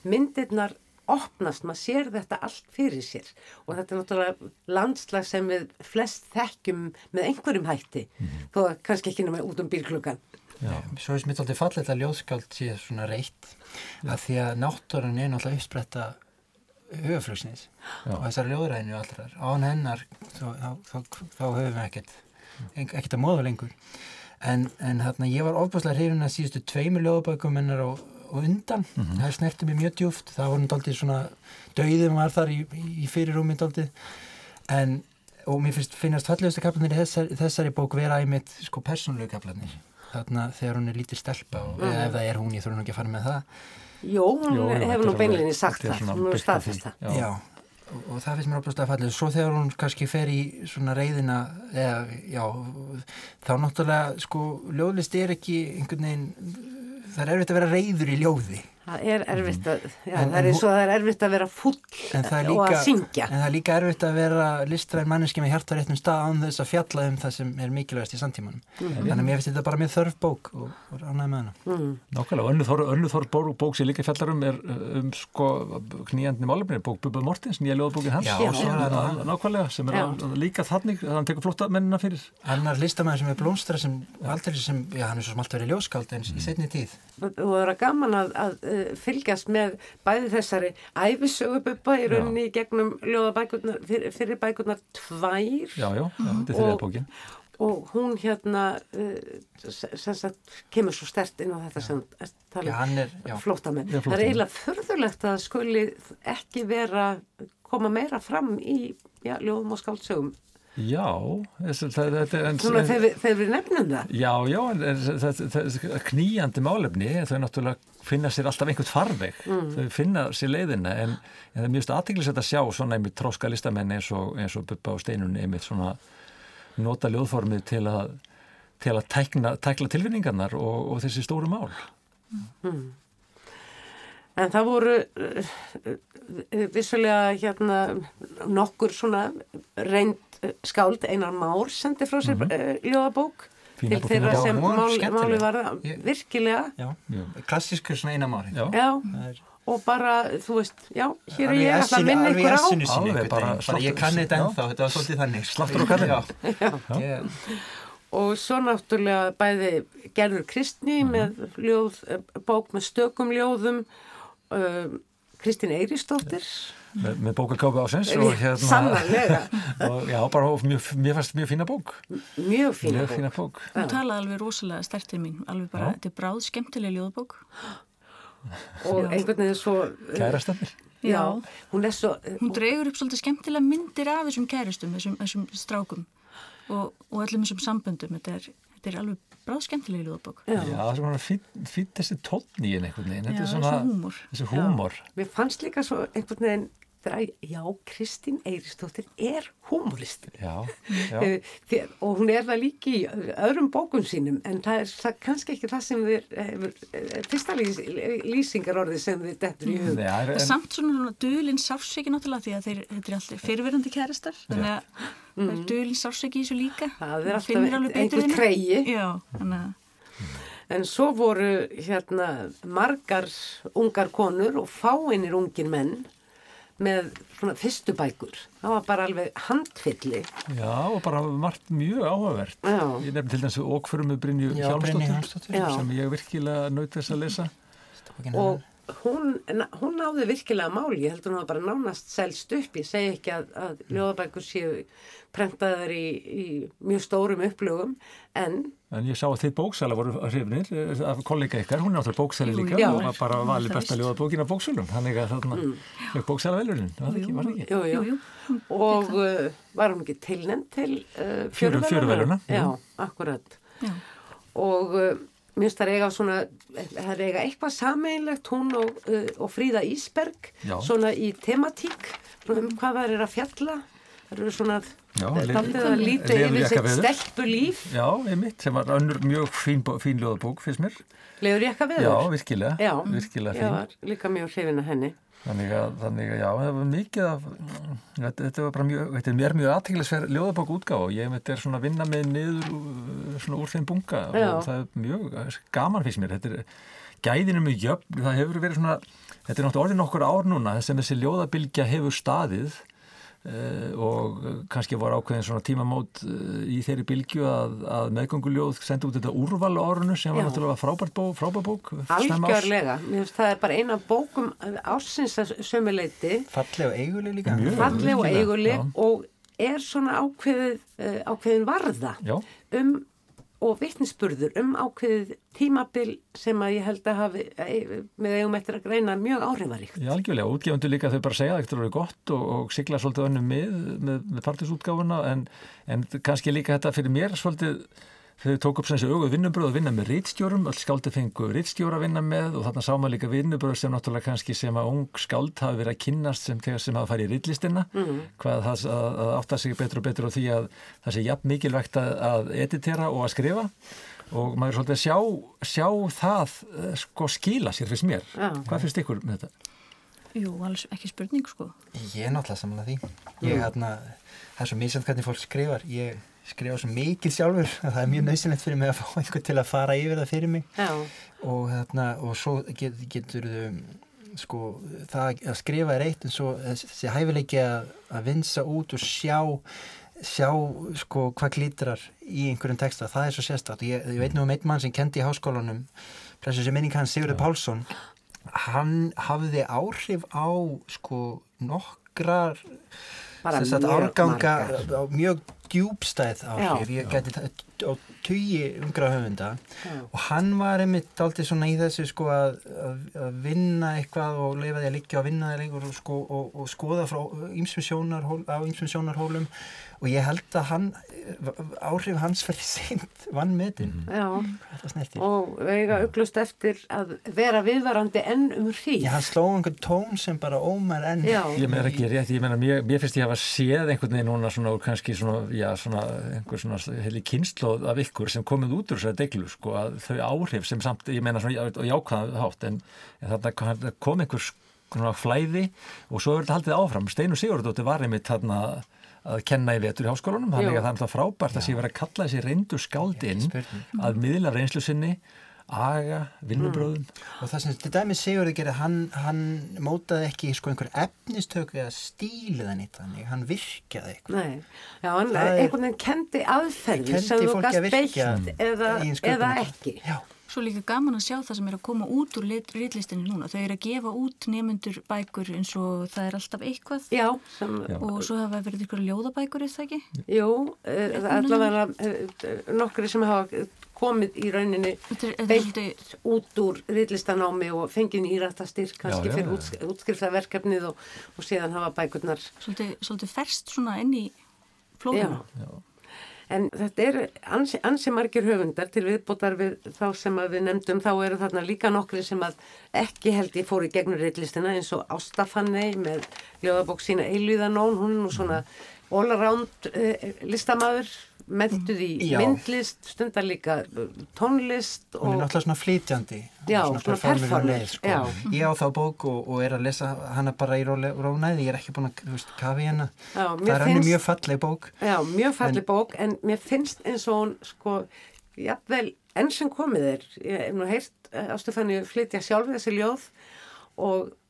Speaker 1: myndirnar opnast, maður sér þetta allt fyrir sér og þetta er náttúrulega landslag sem við flest þekkjum með einhverjum hætti þó að kannski ekki nema út um bílklukkan.
Speaker 4: Svo er smitt alltaf fallið að ljóðskáld sé svona reitt að því að náttúran er náttúrulega uppspretta hugaflugsins og þessar ljóðræðinu allrar án hennar þá, þá, þá, þá höfum við ekkert ekkert að móða lengur. En, en hérna ég var ofbúslega hrifin að síðustu tveimur ljóðabökum hennar og, og undan. Það snerti mér mjög djúft það var náttúrulega svona dauðum var þar í, í fyrirrúmi náttúrulega en og mér finnst finnast fallegustu kaplanir í þessari, þessari bók vera æmitt sko persónulegu kaplanir þarna þegar hún er lítið stelpa og eða ef það er hún, ég þurfa nú ekki að fara með það
Speaker 1: Jó, hún hefur nú
Speaker 2: er alveg-
Speaker 1: sagt
Speaker 2: er
Speaker 1: það, hún hefur
Speaker 2: byggt á því.
Speaker 1: staðfest það.
Speaker 2: Já.
Speaker 4: Já, og, og það finnst mér að fallið. Svo þegar hún kannski fer í svona reyðina, eða, já, þá náttúrulega, sko, ljóðlist er ekki einhvern veginn, það er erfitt að vera reyður í ljóði.
Speaker 1: Það er erfitt að, já,
Speaker 4: En-
Speaker 1: það er eins og það er erfitt að vera full
Speaker 4: En það er
Speaker 1: og
Speaker 4: líka,
Speaker 1: að syngja.
Speaker 4: en það er líka erfitt að vera listræn manneski með hjartaréttum stað án þess að fjalla um það sem er mikilvægast í samtímanum. Þannig að mér finnst þetta bara mjög þörf bók og, og ánægði með hana.
Speaker 1: Mm.
Speaker 2: Nákvæmlega, önnu þór, önnu bók, bók sem líka fjallar um er uh, um sko knýjandi málefni, bók Bubba Mortins, nýja ljóðabókin hans.
Speaker 4: Já,
Speaker 1: Já.
Speaker 4: svo það
Speaker 2: Nákvæmlega, sem er
Speaker 1: Já.
Speaker 2: að, líka þannig, að hann tekur flótta mennina fyrir.
Speaker 4: annar listamæður sem er blómstra sem aldrei sem, já, hann er svo sem alltaf verið ljóskáld en í setni tíð.
Speaker 1: og það er gaman að, að fylgjast með bæði þessari æfisögububba í rauninni í gegnum ljóðabækurnar, fyrir, fyrir bækurnar tvær
Speaker 2: Já, já, já þetta er þriða
Speaker 1: Og-
Speaker 2: bókin.
Speaker 1: og hún hérna uh, kemur svo stert inn á þetta sem er
Speaker 4: Já, hann er, já,
Speaker 1: flóttamenn.
Speaker 2: Já,
Speaker 1: Það er eiginlega förðulegt að skuli ekki vera koma meira fram í já, ljóðum og skáldsögum.
Speaker 2: Já, þetta er...
Speaker 1: Svona þegar við, nefnum það.
Speaker 2: Já, já, það, það knýjandi málefni, þau náttúrulega finna sér alltaf einhvert farveg, þau finna sér leiðina, en, en það er mjög stu aðteglisett að sjá svona einmitt tróska listamenn eins og, eins og Bubba og Steinunni einmitt svona nota ljóðformið til að, til að tækna, tækla tilfinningarnar og, og þessi stóru mál.
Speaker 1: En það voru uh, uh, vissulega hérna nokkur svona reynd uh, skáld Einar Már sendi frá sér uh, ljóðabók
Speaker 2: Fína
Speaker 1: til þeirra sem
Speaker 4: Já, var
Speaker 1: mál, máli var virkilega
Speaker 4: já,
Speaker 2: Já.
Speaker 4: klassískur svona einamári.
Speaker 2: Já,
Speaker 1: já,
Speaker 4: Það er
Speaker 1: og bara þú veist, já, hér er ég ætla að minna ykkur á
Speaker 2: Alveg bara.
Speaker 4: Bara ég
Speaker 2: sláttur-
Speaker 4: kann þetta
Speaker 2: já.
Speaker 4: ennþá, þetta var svolítið þannig.
Speaker 2: Sláttur.
Speaker 4: Já,
Speaker 1: Já.
Speaker 4: ég,
Speaker 1: og svo náttúrulega bæði Gerður Kristni
Speaker 2: Mhm.
Speaker 1: með ljóð, eh, bók með stökum ljóðum uh, Kristín Eiristóttir
Speaker 2: með, með bókakápi ásins og hérna...
Speaker 1: sannarlega,
Speaker 2: Og, já, bara mjög, fannst mjög fína bók.
Speaker 1: mjög fína
Speaker 2: Mjög
Speaker 1: bók
Speaker 2: fína bók.
Speaker 3: Hún talaði alveg rosalega stertið mín, alveg bara,
Speaker 2: Já.
Speaker 3: þetta er bráð skemmtileg ljóðbók.
Speaker 1: og einhvern veginn svo uh,
Speaker 2: Kærastannir.
Speaker 1: já, hún er svo
Speaker 3: Hún dregur upp svolítið skemmtilega myndir af þessum kæristum, þessum, þessum strákum og, og öllum þessum samböndum. Þetta er, þetta er alveg bráð skemmtileg ljóðbók.
Speaker 1: já,
Speaker 2: Já, það er svona fín þessi tónn í henni einhvern veginn. Þetta
Speaker 3: Já,
Speaker 2: er svona...
Speaker 3: þessi húmor.
Speaker 2: Þessi húmor.
Speaker 1: mér fannst líka svo einhvern veginn þegar, já, Kristín Eiristóttir er húmoristi
Speaker 2: Já, já.
Speaker 1: Eh, Þér, og hún er það líki í öðrum bókum sínum en það er það, kannski ekki það sem við hefur, eh, fyrsta lýs, lýsingar orðið sem við dettur í hug.
Speaker 2: Nei, það er, en,
Speaker 3: samt svona, dulinn sársöki náttúrulega því að þeir, þetta er alltaf fyrirverandi kæristar þannig að það er dulinn sársöki í þessu líka.
Speaker 1: það er alltaf einhver treyji
Speaker 3: Já, þannig að
Speaker 1: en svo voru hérna margar ungar konur og fáinir ungir menn með svona fyrstu bækur það var bara alveg handfylli
Speaker 2: já, og bara margt mjög áhugavert.
Speaker 1: Já.
Speaker 2: Ég nefndi til dæmis okförum með Brynju.
Speaker 4: Já.
Speaker 2: sem ég virkilega naut þess að lesa.
Speaker 1: og hún, hún náði virkilega máli, ég heldur hún hafa bara nánast selst upp, ég segi ekki að, að ljóðabækur séu prentaðar í, í mjög stórum upplögum en
Speaker 2: En ég sá að þið bóksala voru hrifnir eh, af kollega ykkar, hún er bóksali
Speaker 3: Jú,
Speaker 2: líka
Speaker 1: já.
Speaker 2: og var bara valið besta
Speaker 3: víst.
Speaker 2: ljóðabókin af bóksölum, þannig að þarna
Speaker 1: Mm.
Speaker 2: fekk bóksala velunin, var það ekki? Var það ekki?
Speaker 1: jú, jú,
Speaker 3: Jú,
Speaker 1: og uh, var hún ekki tilnend til uh,
Speaker 2: Fjöru- fjöruverðlauna, jú.
Speaker 1: Já, akkurat
Speaker 3: Já.
Speaker 1: og uh, mér finnst það eiga svona það er eiga eitthvað sameinlegt hún og, uh, og Fríða Ísberg
Speaker 2: Já.
Speaker 1: svona í tematík um hvað það er að fjalla það eru svona
Speaker 2: Já,
Speaker 1: daldið að líti yfir sitt stelpu líf
Speaker 2: Já, einmitt, sem var önnur mjög fín, fín ljóðabók, finnst mér.
Speaker 1: Leður ég eitthvað við
Speaker 2: Já, virkilega,
Speaker 1: Já,
Speaker 2: virkilega fín.
Speaker 1: var líka mjög hrifin að henni
Speaker 2: Þannig að, þannig að já, það var mikið af, þetta, var bara mjög, þetta er mér mjög aðteglisverð ljóðabók útgáfa og ég þetta er svona að vinna með niður svona úr þeim bunga
Speaker 1: Já.
Speaker 2: og það er mjög gaman fyrst mér, þetta er gæðinu mjög jöfn, það hefur verið svona, þetta er náttúrulega orðin okkur ár núna sem þessi ljóðabilgja hefur staðið og kannski var ákveðin svona tímamót uh, í þeirri bilgju að, að meðgönguljóð sendi út þetta úrval árunu sem var
Speaker 1: Já.
Speaker 2: náttúrulega frábært bó, frábært bók.
Speaker 1: Algjörlega, það er bara eina bókum ársins að sömuleiti
Speaker 4: Falleg og eiguleg líka.
Speaker 2: Mjög.
Speaker 1: falleg og eiguleg
Speaker 2: já.
Speaker 1: og er svona ákveðið, ákveðin varða
Speaker 2: Já,
Speaker 1: um og vittnisspurður um ákveðið tímabil sem að ég held að hafi með eigum eftir að greina mjög áhrifaríkt.
Speaker 2: Já, algjörlega, útgefundur líka þau bara segja að þetta eru gott og, og sigla svolítið önnum með, með, með partisútgáfuna en, en kannski líka þetta fyrir mér svolítið þau tók upp sem þessi augu vinnubröð að vinna með rítstjórum, öll skáldi fengu rítstjóra að vinna með og þarna sá maður líka vinnubröð sem náttúrulega kannski sem að ung skáld hafi verið að kynnast sem þegar sem hafa farið í rítlistina mm. hvað það að, að átta sig betur og betur á því að það sé jafn mikilvægt að, að editera og að skrifa og maður er svolítið að sjá, sjá það eh, sko skila sér fyrst mér.
Speaker 1: Já.
Speaker 2: Hvað finnst ykkur með þetta?
Speaker 3: Jú, alls ekki spurning sko.
Speaker 4: Ég er náttúrulega saman að því. Ég, hérna, það er svo misjant hvernig fólk skrifar. Ég skrifa svo mikið sjálfur að það er mjög nöðsynlegt fyrir mig að fá einhvern til að fara yfir það fyrir mig.
Speaker 1: Já,
Speaker 4: Og, hérna, og svo get, getur þau, sko, það að skrifa er eitt en svo þessi hæfileiki að, að vinsa út og sjá sjá sko hvað glítrar í einhverjum texta, það er svo sérstætt ég, ég veit nú um einn mann sem kendi í háskólanum pressu sem minning hans Sigurður Pálsson. Hann hafði áhrif á sko nokkrar sagt,
Speaker 1: mjög
Speaker 4: árganga mjög djúbstæð áhrif, ég gæti á tugi ungra höfunda.
Speaker 1: Já.
Speaker 4: og hann var einmitt aldrei svona í þessu sko að, að, að vinna eitthvað og leifa því að liggja og vinna því lengur og, sko, og, og skoða frá ýmsum sjónarhól, á ýmsum sjónarhólum. Og ég held að hann áhrif hans fyrir seint vann metin mm
Speaker 1: Já,
Speaker 4: þetta snertir.
Speaker 1: Og eiga auglust eftir að vera viðvarandi enn um hríð.
Speaker 4: Já, hann sló einhvern tón sem bara ómar enn.
Speaker 1: Já.
Speaker 2: Ég meina ekki rétt, ég meina, mér, mér finnst ég hafa séð einhvern veginn núna svona og kannski svona, já, svona einhver svona heili kynnslóð af ykkur sem komið út úr þessari deglu, sko, að þau áhrif sem samt, ég meina svona, og jákvæða hátt, en, en þarna kom einhver svona flæði og svo er þetta haldið áfram. Steinu Sigurðardóttir var einmitt þarna að kenna í vetur í háskólanum, þannig
Speaker 1: Já.
Speaker 2: að það er alltaf frábært að sé verið að kalla þessi reyndu skáld inn
Speaker 4: spurning.
Speaker 2: að miðla reynslu sinni, aga, vinnubröðum.
Speaker 4: og það sem til dæmis Sigurði gerði hann, hann mótaði ekki sko einhver efnistöku eða stílið hann eitt þannig, hann virkjaði eitthvað
Speaker 1: Nei, já, hann
Speaker 4: er-
Speaker 1: einhvern veginn kendi aðferðir
Speaker 4: Kenndi
Speaker 1: sem þú gast beitt eða, eða ekki.
Speaker 4: Já,
Speaker 3: Svo líka gaman að sjá það sem er að koma út úr rítlistinni núna. Þau eru að gefa út nefnendur bækur eins og það er alltaf eitthvað
Speaker 1: Já, sem,
Speaker 2: Já.
Speaker 3: og svo hafa verið ykkur ljóðabækur, er það ekki?
Speaker 1: jú, eh, allavega eh, nokkri sem hafa komið í rauninni
Speaker 3: svolítið,
Speaker 1: út úr riðlistanámi og fengið nýrættastyrk kannski
Speaker 2: Já, já,
Speaker 1: fyrir útsk útskriftaverkefnið og, og síðan hafa bækurnar
Speaker 3: svolítið, svolítið ferst svona inn í
Speaker 1: Já,
Speaker 3: flóðuna.
Speaker 1: en þetta er ansi, ansi margir höfundar til viðbótar við þá sem við nefndum, þá eru þarna líka nokkri sem að ekki held ég fór í gegnum reillistina eins og Ástafannei með ljóðabók sína Eilvíðanón, hún er nú svona all around uh, listamaður, mentuð í
Speaker 4: Já.
Speaker 1: myndlist, stundar líka eh, tónlist
Speaker 4: hún er
Speaker 1: og
Speaker 4: náttúrulega svona flytjandi
Speaker 1: Já,
Speaker 4: svona
Speaker 1: svona
Speaker 4: leið, sko.
Speaker 1: já.
Speaker 4: ég á þá bók og, og er að lesa hana bara í rónæði, ég er ekki búin að þú veist, kafa í hana
Speaker 1: Já,
Speaker 4: það er
Speaker 1: finnst-
Speaker 4: mjög falleg bók
Speaker 1: Já, mjög falli bók en mér finnst eins og hún sko, jafnvel, enn sem komið er ég hef nú heyrt Ástufanni flytja sjálf þessi ljóð og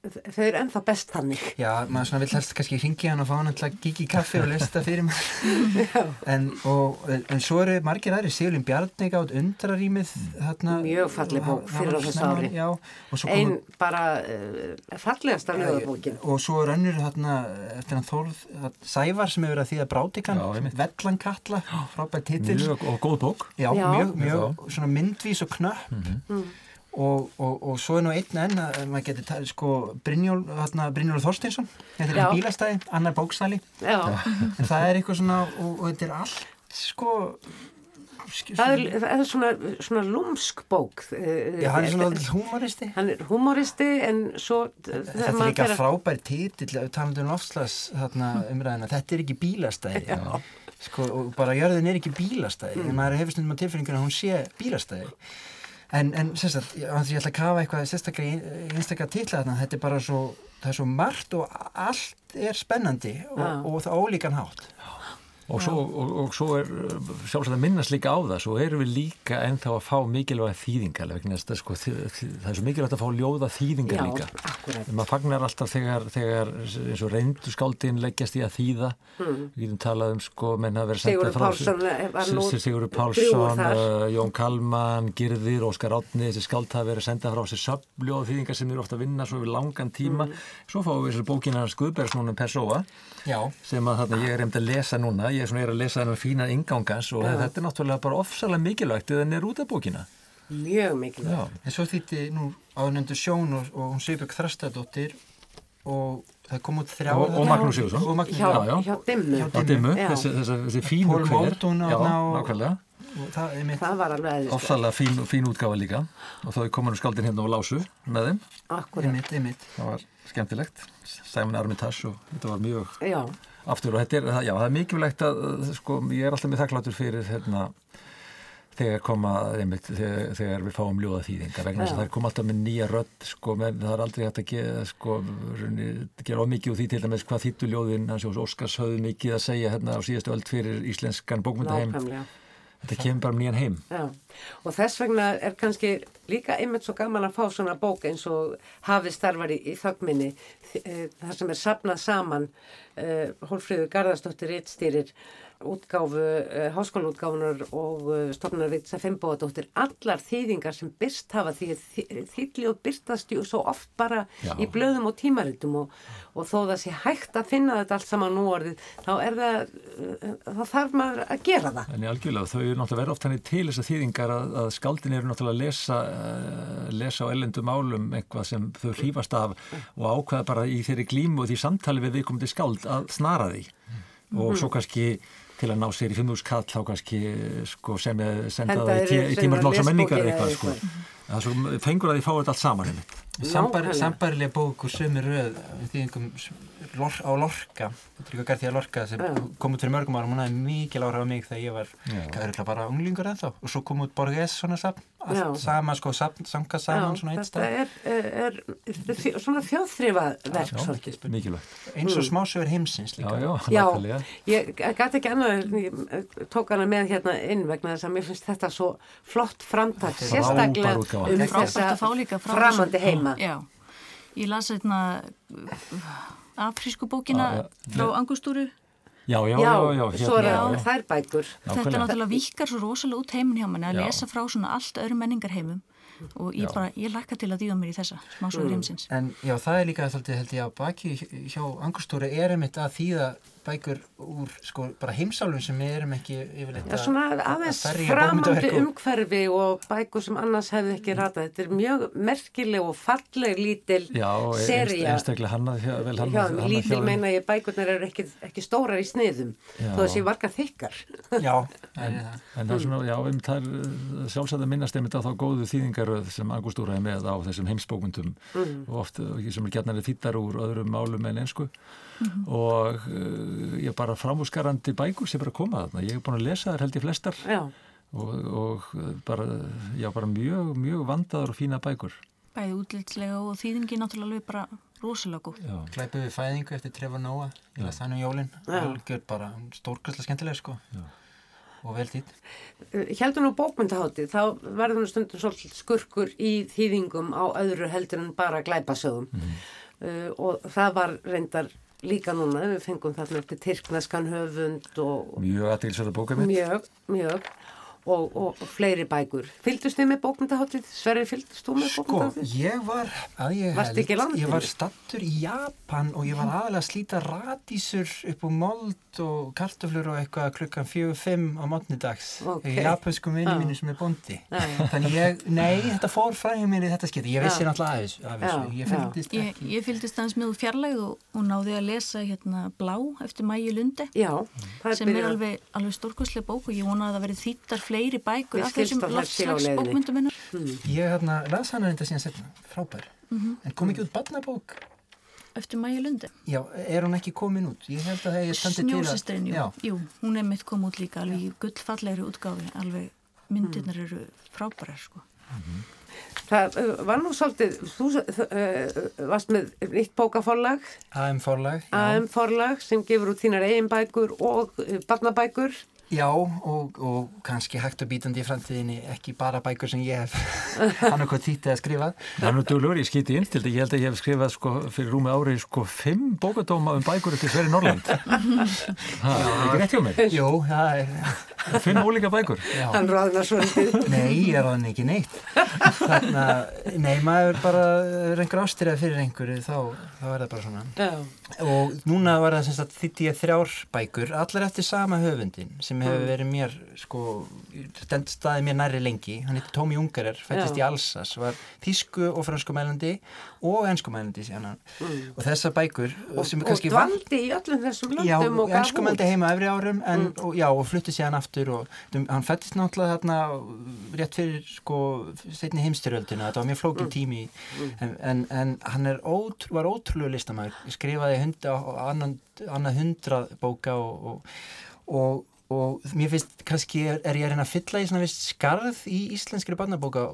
Speaker 1: þau eru ennþá best þannig
Speaker 4: Já, maður svona vill helst kannski ringi hann og fá hann að gigi kaffi og lesta fyrir maður en, og, en svo eru margir aðri Sigurlín Bjarni gátt undrarýmið þarna,
Speaker 1: Mjög falleg bók fyrir á þessu ári.
Speaker 4: já, og svo
Speaker 1: ein
Speaker 4: komu-
Speaker 1: bara uh, fallegasta ljóðabókin
Speaker 4: og svo er önnur þarna eftir hann Þórð Sævar sem hefur verið að þýða Brátikan. Vellankatla, frábært titill
Speaker 2: Mjög og góð bók.
Speaker 4: Já,
Speaker 1: Já.
Speaker 4: mjög, mjög myndvís og knöpp
Speaker 1: Mm.
Speaker 4: Og, og, og svo er nú einn enn að maður getur talið sko Brynjól, Brynjól Þorsteinsson. Þetta er í bílastæði, annar bóksali.
Speaker 1: Já,
Speaker 4: en það er eitthvað svona og, og þetta er allt sko sk-
Speaker 1: það er, það er svona, svona lúmsk bók eh,
Speaker 4: Já, hann er svona húmoristi.
Speaker 1: hann er humoristi en svo
Speaker 4: Þetta er líka frábær titill talandi um lofslags þarna umræðina þetta er ekki bílastæði. Sko, og bara jörðin er ekki bílastæði. En maður hefur stundum á tilfinninguna að hún sé bílastæði en, en sérstætt, ég ætla að kafa eitthvað sérstaklega einstaklega titla þarna þetta er bara svo, það er svo margt og allt er spennandi og, og það ólíkan hátt
Speaker 2: Og svo, og, og svo er uh, sjálfsagt að minnast líka á það, svo erum við líka ennþá að fá mikilvæga þýðingar sko, það er svo mikilvægt að fá ljóða þýðingar
Speaker 1: Já,
Speaker 2: líka.
Speaker 1: akkurat.
Speaker 2: Maður fagnar alltaf þegar, þegar eins og reyndu skáldin leggjast í að þýða. Við getum talað um sko menn að vera
Speaker 1: Sigurður Pálsson var nú
Speaker 2: Sigurður Pálsson, uh, Jón Kalman Girðir, Óskar Átni, þessi skáld hafa verið að senda frá sér söfljóð þýðingar sem eru ofta að vinna svo við langan tíma. Svo fáum við þessar bókina hans Guðbergs núna Pessoa
Speaker 4: Já,
Speaker 2: sem að þarna ég er reynd að lesa núna ég er svona er að lesa þennan fína ingangans og þetta er náttúrulega bara ofsalega mikilvægt eða er út af bókina.
Speaker 1: Mjög mikilvægt.
Speaker 2: Já,
Speaker 4: en svo þýtti nú ánöndu Sjón og, og hún Sigurbjörg Þrastadóttir og það kom út þrjá
Speaker 2: Og- og Magnús Sigurðsson.
Speaker 4: og Magnús
Speaker 1: hjá,
Speaker 2: Já, já.
Speaker 1: hjá dimmu.
Speaker 4: Hjá
Speaker 2: dimmu,
Speaker 1: Já.
Speaker 2: þessi, þessi, þessi fínu hver Já,
Speaker 4: það
Speaker 1: Það var alveg.
Speaker 2: Ofsalega fín, fín útgáfa líka. Og þá er komin skáldin hérna og lásu með þeim.
Speaker 4: Einmitt, einmitt.
Speaker 2: Það var skemmtilegt. Simon Armitage og þetta var mjög
Speaker 1: Já,
Speaker 2: aftur og þetta er, já, það er mikilvægt að, sko, ég er alltaf með þakklátur fyrir hérna, þegar koma einmitt, þegar, þegar við fáum ljóða þýðingar vegna þess að það kom alltaf með nýja rödd sko, menn það er aldrei hægt að gera sko, raunni, gera of mikið úr því til dæmis hvað þýttu ljóðin, hans Jós Óskars höfðu mikið að segja hérna á síðastu öld fyrir íslenskan bókmyndaheim,
Speaker 1: nákvæmlega.
Speaker 2: Þetta kemur bara um nýjan heim.
Speaker 1: Já, og þess vegna er kannski líka einmitt svo gaman að fá svona bók eins og hafið starfar í, í þöggminni, þar sem er sapnað saman, uh, Hólfríður Garðarsdóttir Rittstýrir, útgáfu, uh, háskólaútgáfunar og uh, stofnar Ritsa Fimbóðadóttir, allar þýðingar sem byrst hafa því þýðli og byrstast ju svo oft bara
Speaker 2: Já.
Speaker 1: í blöðum og tímaritum og, og þó það sé hægt að finna þetta allt saman nú orðið, þá er það, uh, þá þarf maður að gera það.
Speaker 2: En í algjörlega, þau eru náttúrulega verið oft hannig til þessar þýðingar að, að skáldin eru náttúrulega að lesa, lesa á ellendum málum eitthvað sem þau hrífast af og ákveða bara í þeirri glímu og því samtali við viðkomandi skáld að snara því og svo kannski til að ná sér í fimmúrskall þá kannski sko, sem senda
Speaker 1: Henda
Speaker 2: það í,
Speaker 1: þér
Speaker 2: tí,
Speaker 1: í
Speaker 2: í tímar
Speaker 1: svona
Speaker 2: lóksa menningar
Speaker 1: lesbókina
Speaker 2: eitthvað sko. Það fengur að því fáið allt saman einmitt.
Speaker 4: Sambar, sambarilega bók og sömu röð við þýðingum lor, á Lorca Tryggva Garþía Lorca sem
Speaker 1: Já.
Speaker 4: kom út fyrir mörgum árum hún hafði mikil áhrif á mig þegar ég var
Speaker 2: Já.
Speaker 4: örugglega bara unglingur ennþá og svo kom út Borges svona sapn allt
Speaker 1: Já.
Speaker 4: sama sko samka saman svona eitt
Speaker 1: þetta
Speaker 4: stað
Speaker 1: er, er, er, er svona þjóðþrifa verk
Speaker 2: Já,
Speaker 1: svolítið.
Speaker 2: mikilvægt.
Speaker 4: eins og smásögur heimsins
Speaker 2: Já,
Speaker 4: líka
Speaker 2: já,
Speaker 1: Já,
Speaker 2: nákvæmlega.
Speaker 1: ég gæti ekki annað, eh, tók hana með hérna inn vegna þess að mér finnst þetta svo flott framtak,
Speaker 2: Þetta er
Speaker 1: sérstaklega um þessa
Speaker 3: að fá líka frá
Speaker 1: framandi
Speaker 3: þessum-
Speaker 1: heima.
Speaker 3: Já, ég las hérna afrísku bókina frá Angustúru.
Speaker 2: Já, já,
Speaker 1: Já,
Speaker 2: já, já,
Speaker 1: svo er
Speaker 2: hérna,
Speaker 1: það þær bækur.
Speaker 3: Þetta er náttúrulega vikar svo rosalega út heimin hjá manni að
Speaker 2: Já.
Speaker 3: lesa frá svona allt öðrum menningarheimum og ég
Speaker 2: Já.
Speaker 3: bara, ég lakka til að dýfa mér í þessa smásögur heimsins.
Speaker 4: En já, það er líka þáttið held ég að baki hjá Angustúri er einmitt að þýða bækur úr sko bara heimsálum sem við erum ekki yfirleitt
Speaker 1: Já, svona aðeins
Speaker 4: ferja
Speaker 1: framandi umhverfi og bækur sem annars hefði ekki ratað. Þetta er mjög merkileg og falleg lítil seria. lítil meina ég bækurnar eru ekki, ekki stórar í sniðum, þó þessi varga þykkar.
Speaker 4: Já, það.
Speaker 2: En það er svona, já, um það er uh, sjálfsagt að minnast einmitt á þá góðu þýðingaröð sem Angustúra er með á þessum heimsbókmyndum
Speaker 1: Mm.
Speaker 2: og oft uh, sem er gætnari þýttar úr öðrum málum en einsku og uh, ég bara framúskarandi bækur sem er að koma þarna. Ég hef búin að lesa þær held ég flestar og, og uh, bara, já, bara mjög, mjög vandaður og fína bækur.
Speaker 3: Bæði útlitslega og þýðingi náttúrulega alveg bara rosalega góð.
Speaker 2: Já,
Speaker 4: Glæpið við fæðingu eftir Trevor Noah ég las þannig jólinn,
Speaker 1: Já.
Speaker 4: algjör bara stórkvæslega skemmtilega sko
Speaker 2: Já.
Speaker 4: og vel þýtt
Speaker 1: heldur nú bókmyndahátti, þá verður nú stundum svolítið skurkur í þýðingum á öðru heldur en bara glæpasögum uh, og það var reyndar líka núna, við fengum þarna eftir tyrkneskan höfund og
Speaker 2: mjög aðtilsverða bóka mitt.
Speaker 1: mjög, mjög og, og, og fleiri bækur. Fylgdust þið með bókmyndaháttið? Sverri, fylgdust þú með
Speaker 4: Sko,
Speaker 1: bókmyndaháttið?
Speaker 4: ég var, að ég
Speaker 1: landinu?
Speaker 4: ég var stattur í Japan og ég var aðalega að slíta radísur upp úr mold og kartöflur og eitthvað klukkan fjögur fimm á mótnidags
Speaker 1: Ok.
Speaker 4: í japansku minni
Speaker 1: Já.
Speaker 4: mínu sem er bondi
Speaker 1: já.
Speaker 4: þannig ég, nei, þetta fór fræðið mér í þetta skiti, ég vissi náttúrulega.
Speaker 1: Já,
Speaker 4: ég fylgdist
Speaker 3: aðeins með úr fjarlægð og, og náði að lesa hérna Blá eftir Mæju Lundi
Speaker 1: Já, það
Speaker 3: sem er alveg, alveg stórkostlega bók og ég vona að það verið þýttar fleiri bækur
Speaker 1: Mér
Speaker 3: af þessum
Speaker 1: leiðinni.
Speaker 3: bókmyndum hennar.
Speaker 4: ég hérna, las hana reynda síðan setna, frábær en kom ekki út barnabók
Speaker 3: Eftir Mæju Lundi.
Speaker 4: já, er hún ekki komin út ég held að það ég standi til að
Speaker 3: Snjósistrin, jú.
Speaker 4: já,
Speaker 3: jú. Hún er mitt kom út líka alveg í gullfallegri útgáfi, alveg myndirnar eru frábærar sko.
Speaker 1: Það uh, var nú svolítið, þú uh, varst með nýtt bókaforlag,
Speaker 4: AM forlag já.
Speaker 1: AM forlag sem gefur út þínar eigin bækur og uh, barnabækur.
Speaker 4: Já, og, og kannski hægt og bítandi í framtíðinni ekki bara bækur sem ég hef hann okkur þýttið að skrifa.
Speaker 2: Það er nú duglegur, ég skýti inn til þetta, ég held að ég hef skrifað sko fyrir rúmi ári sko fimm bókadóma um bækur eftir Sverri Norland. Það er ekki rétt hjá mér.
Speaker 4: Jú, það er,
Speaker 2: Fimm ólíka bækur.
Speaker 4: já.
Speaker 1: Hann ráðnar svolítið.
Speaker 4: Nei, ég er hann ekki neitt. Þannig að, nei, maður bara er einhver ástyrjað fyrir einhverju, þá, þá er það bara svona.
Speaker 1: Já,
Speaker 4: Og núna var það sem sagt þýtti ég þrjár bækur, allar eftir sama höfundin, sem hefur verið mér sko, staðið mér næri lengi hann heitir Tómi Ungarer, fættist í Alsas var þísku og franskumælandi og ennskumælandi síðan. Og þessar bækur
Speaker 1: og,
Speaker 4: sem
Speaker 1: og
Speaker 4: kannski
Speaker 1: dvaldi í öllum þessum
Speaker 4: Já,
Speaker 1: löndum og
Speaker 4: ennskumælandi heima efri árum en, og, já, og flutti síðan aftur og um, hann fættist náttúrulega þarna rétt fyrir sko setni heimstyrjöldina, þetta var mjög flókin tími. En, en, en hann ótrú, var ótrúlega listamæður, skrifaði hund, annan, annað hundrað bóka og, og, og og mér finnst kannski er, er ég að reyna að fylla í svona vist skarð í íslenskri barnabóka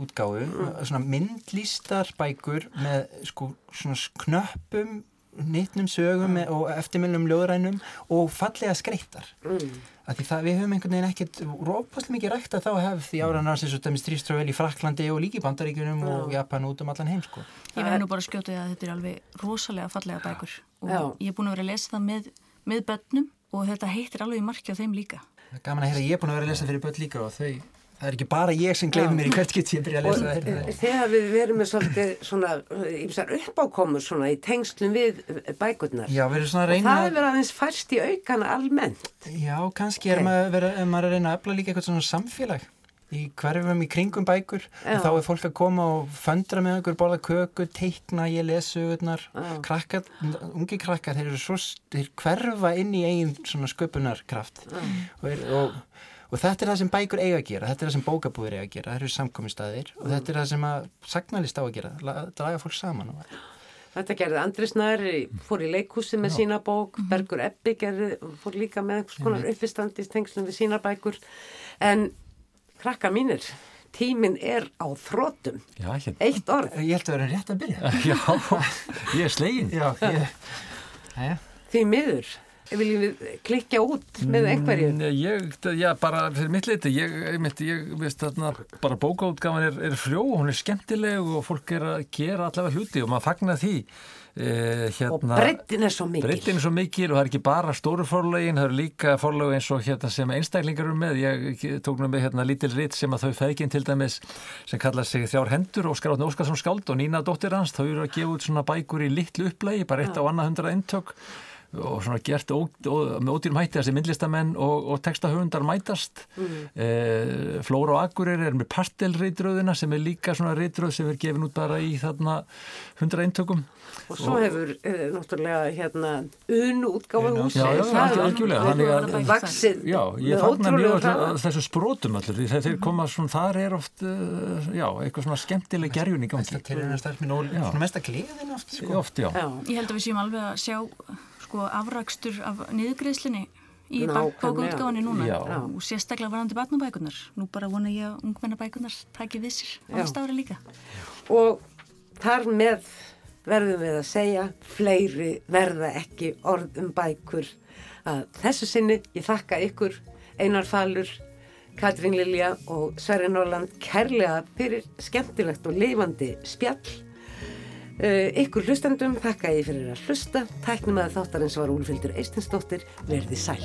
Speaker 4: útgáfu mm. svona myndlýstar bækur með sko svona knöppum nýttnum sögum mm. og eftirmjölnum ljóðrænum og fallega skreittar mm. því það við höfum einhvern veginn ekkert rópaslega mikið rægt að þá hef því ára náttúrulega sem dæmis Tríströvel í Fraklandi og líki bandaríkunum mm. og Japan út um allan heim sko.
Speaker 3: Ég verði nú bara að skjóta því að þetta er alveg rosalega fallega bækur og Já. ég er búin að vera að lesa það með, með börnum og þetta heitir alveg í marki á þeim líka.
Speaker 4: Gaman að heyra, ég er búin að vera að lesa fyrir börn líka og þau, það er ekki bara ég sem gleifir mér í hvert getur ég að byrja að lesa
Speaker 1: það. Og þegar við verum með svolítið svona, ímsar uppákomur svona í tengslum við bækurnar.
Speaker 4: Já, við erum svona að reyna...
Speaker 1: Og það er verið aðeins færst í aukana almennt.
Speaker 4: Já, kannski er maður, vera, maður að reyna að öfla líka eitthvað svona samfélag í hverfum í kringum bækur. Og þá er fólk að koma og föndra með okkur borða kökur, teikna, ég lesu krakkar, ungi krakkar þeir eru svo, þeir hverfa inn í eigin svona sköpunarkraft. Og, er, og, og þetta er það sem bækur eiga að gera, þetta er það sem bókabúðir eiga að gera það eru samkomistæðir og þetta er það sem að sagnalist á að gera, draga fólk saman
Speaker 1: Þetta gerði Andri Snæri fór í leikhúsi með Já. sína bók Bergur Ebbi gerði, fór líka með einhvers konar uppistandist tengslum við sína bækur en krakka mínir, tíminn er á þrótum.
Speaker 2: Já, hérna.
Speaker 1: Eitt orð.
Speaker 4: Ég held að það er rétt að byrja.
Speaker 2: Já, ég er slegin.
Speaker 4: Já, ég...
Speaker 1: Því miður, viljum við klikja út með einhverju?
Speaker 2: Ég, já, bara fyrir mitt leiti, ég, mitt, ég veist þarna, bara bókaútgafan er, er frjó, hún er skemmtileg og fólk er að gera allavega hluti og maður fagnar því.
Speaker 1: Eh, hérna, og breytin er svo mikil
Speaker 2: breytin er svo mikil og það er ekki bara stóru fórlegin það eru líka fórlegu eins og hérna, sem einstaklingar eru með ég tók nú með hérna, lítil ritt sem að þau feðginn til dæmis sem kalla sig þjár hendur Óskar Átni Óskarsson skáld og Nína dóttir hans þau eru að gefa út svona bækur í litlu upplægi bara eitt á annað hundra eintök og svona gert ó, ó, með ódýrum hætti þessi myndlistamenn og, og textahöfundar mætast. Mm. e, Flóra og Agurir er með pastelreitröðina sem er líka svona reitröð sem er gefin út bara í þarna hundra eintökum
Speaker 1: og svo og, hefur e, náttúrulega hérna unn útgáfa hús
Speaker 2: Já, já, algjörlega. Þannig
Speaker 1: að vaksið
Speaker 2: Já, ég fagnar mjög þessu sprótum allir því þeir koma svona, þar er oft uh, já, eitthvað svona skemmtileg gerjun í gangi.
Speaker 4: Þetta er einhverja starfminn og svona mesta gleðin oft,
Speaker 2: sko. oft
Speaker 3: Ég held að við séum alveg að sjá sko afrakstur af niðurgreðslinni í bókaútgáðinni núna. Já. og sérstaklega varandi barnabækunar nú bara vona ég að ungmennabækunar taki við sér á næsta ári líka.
Speaker 1: Og þar með verðum við að segja fleiri verða ekki orð um bækur að þessu sinni. Ég þakka ykkur Einar Falur Katrín Lilja og Sverri Norland kærlega fyrir skemmtilegt og lifandi spjall ykkur hlustendum þakka ég fyrir að hlusta. Tæknum að þáttarins var Úlfildur Eistinsdóttir. Verði sæl.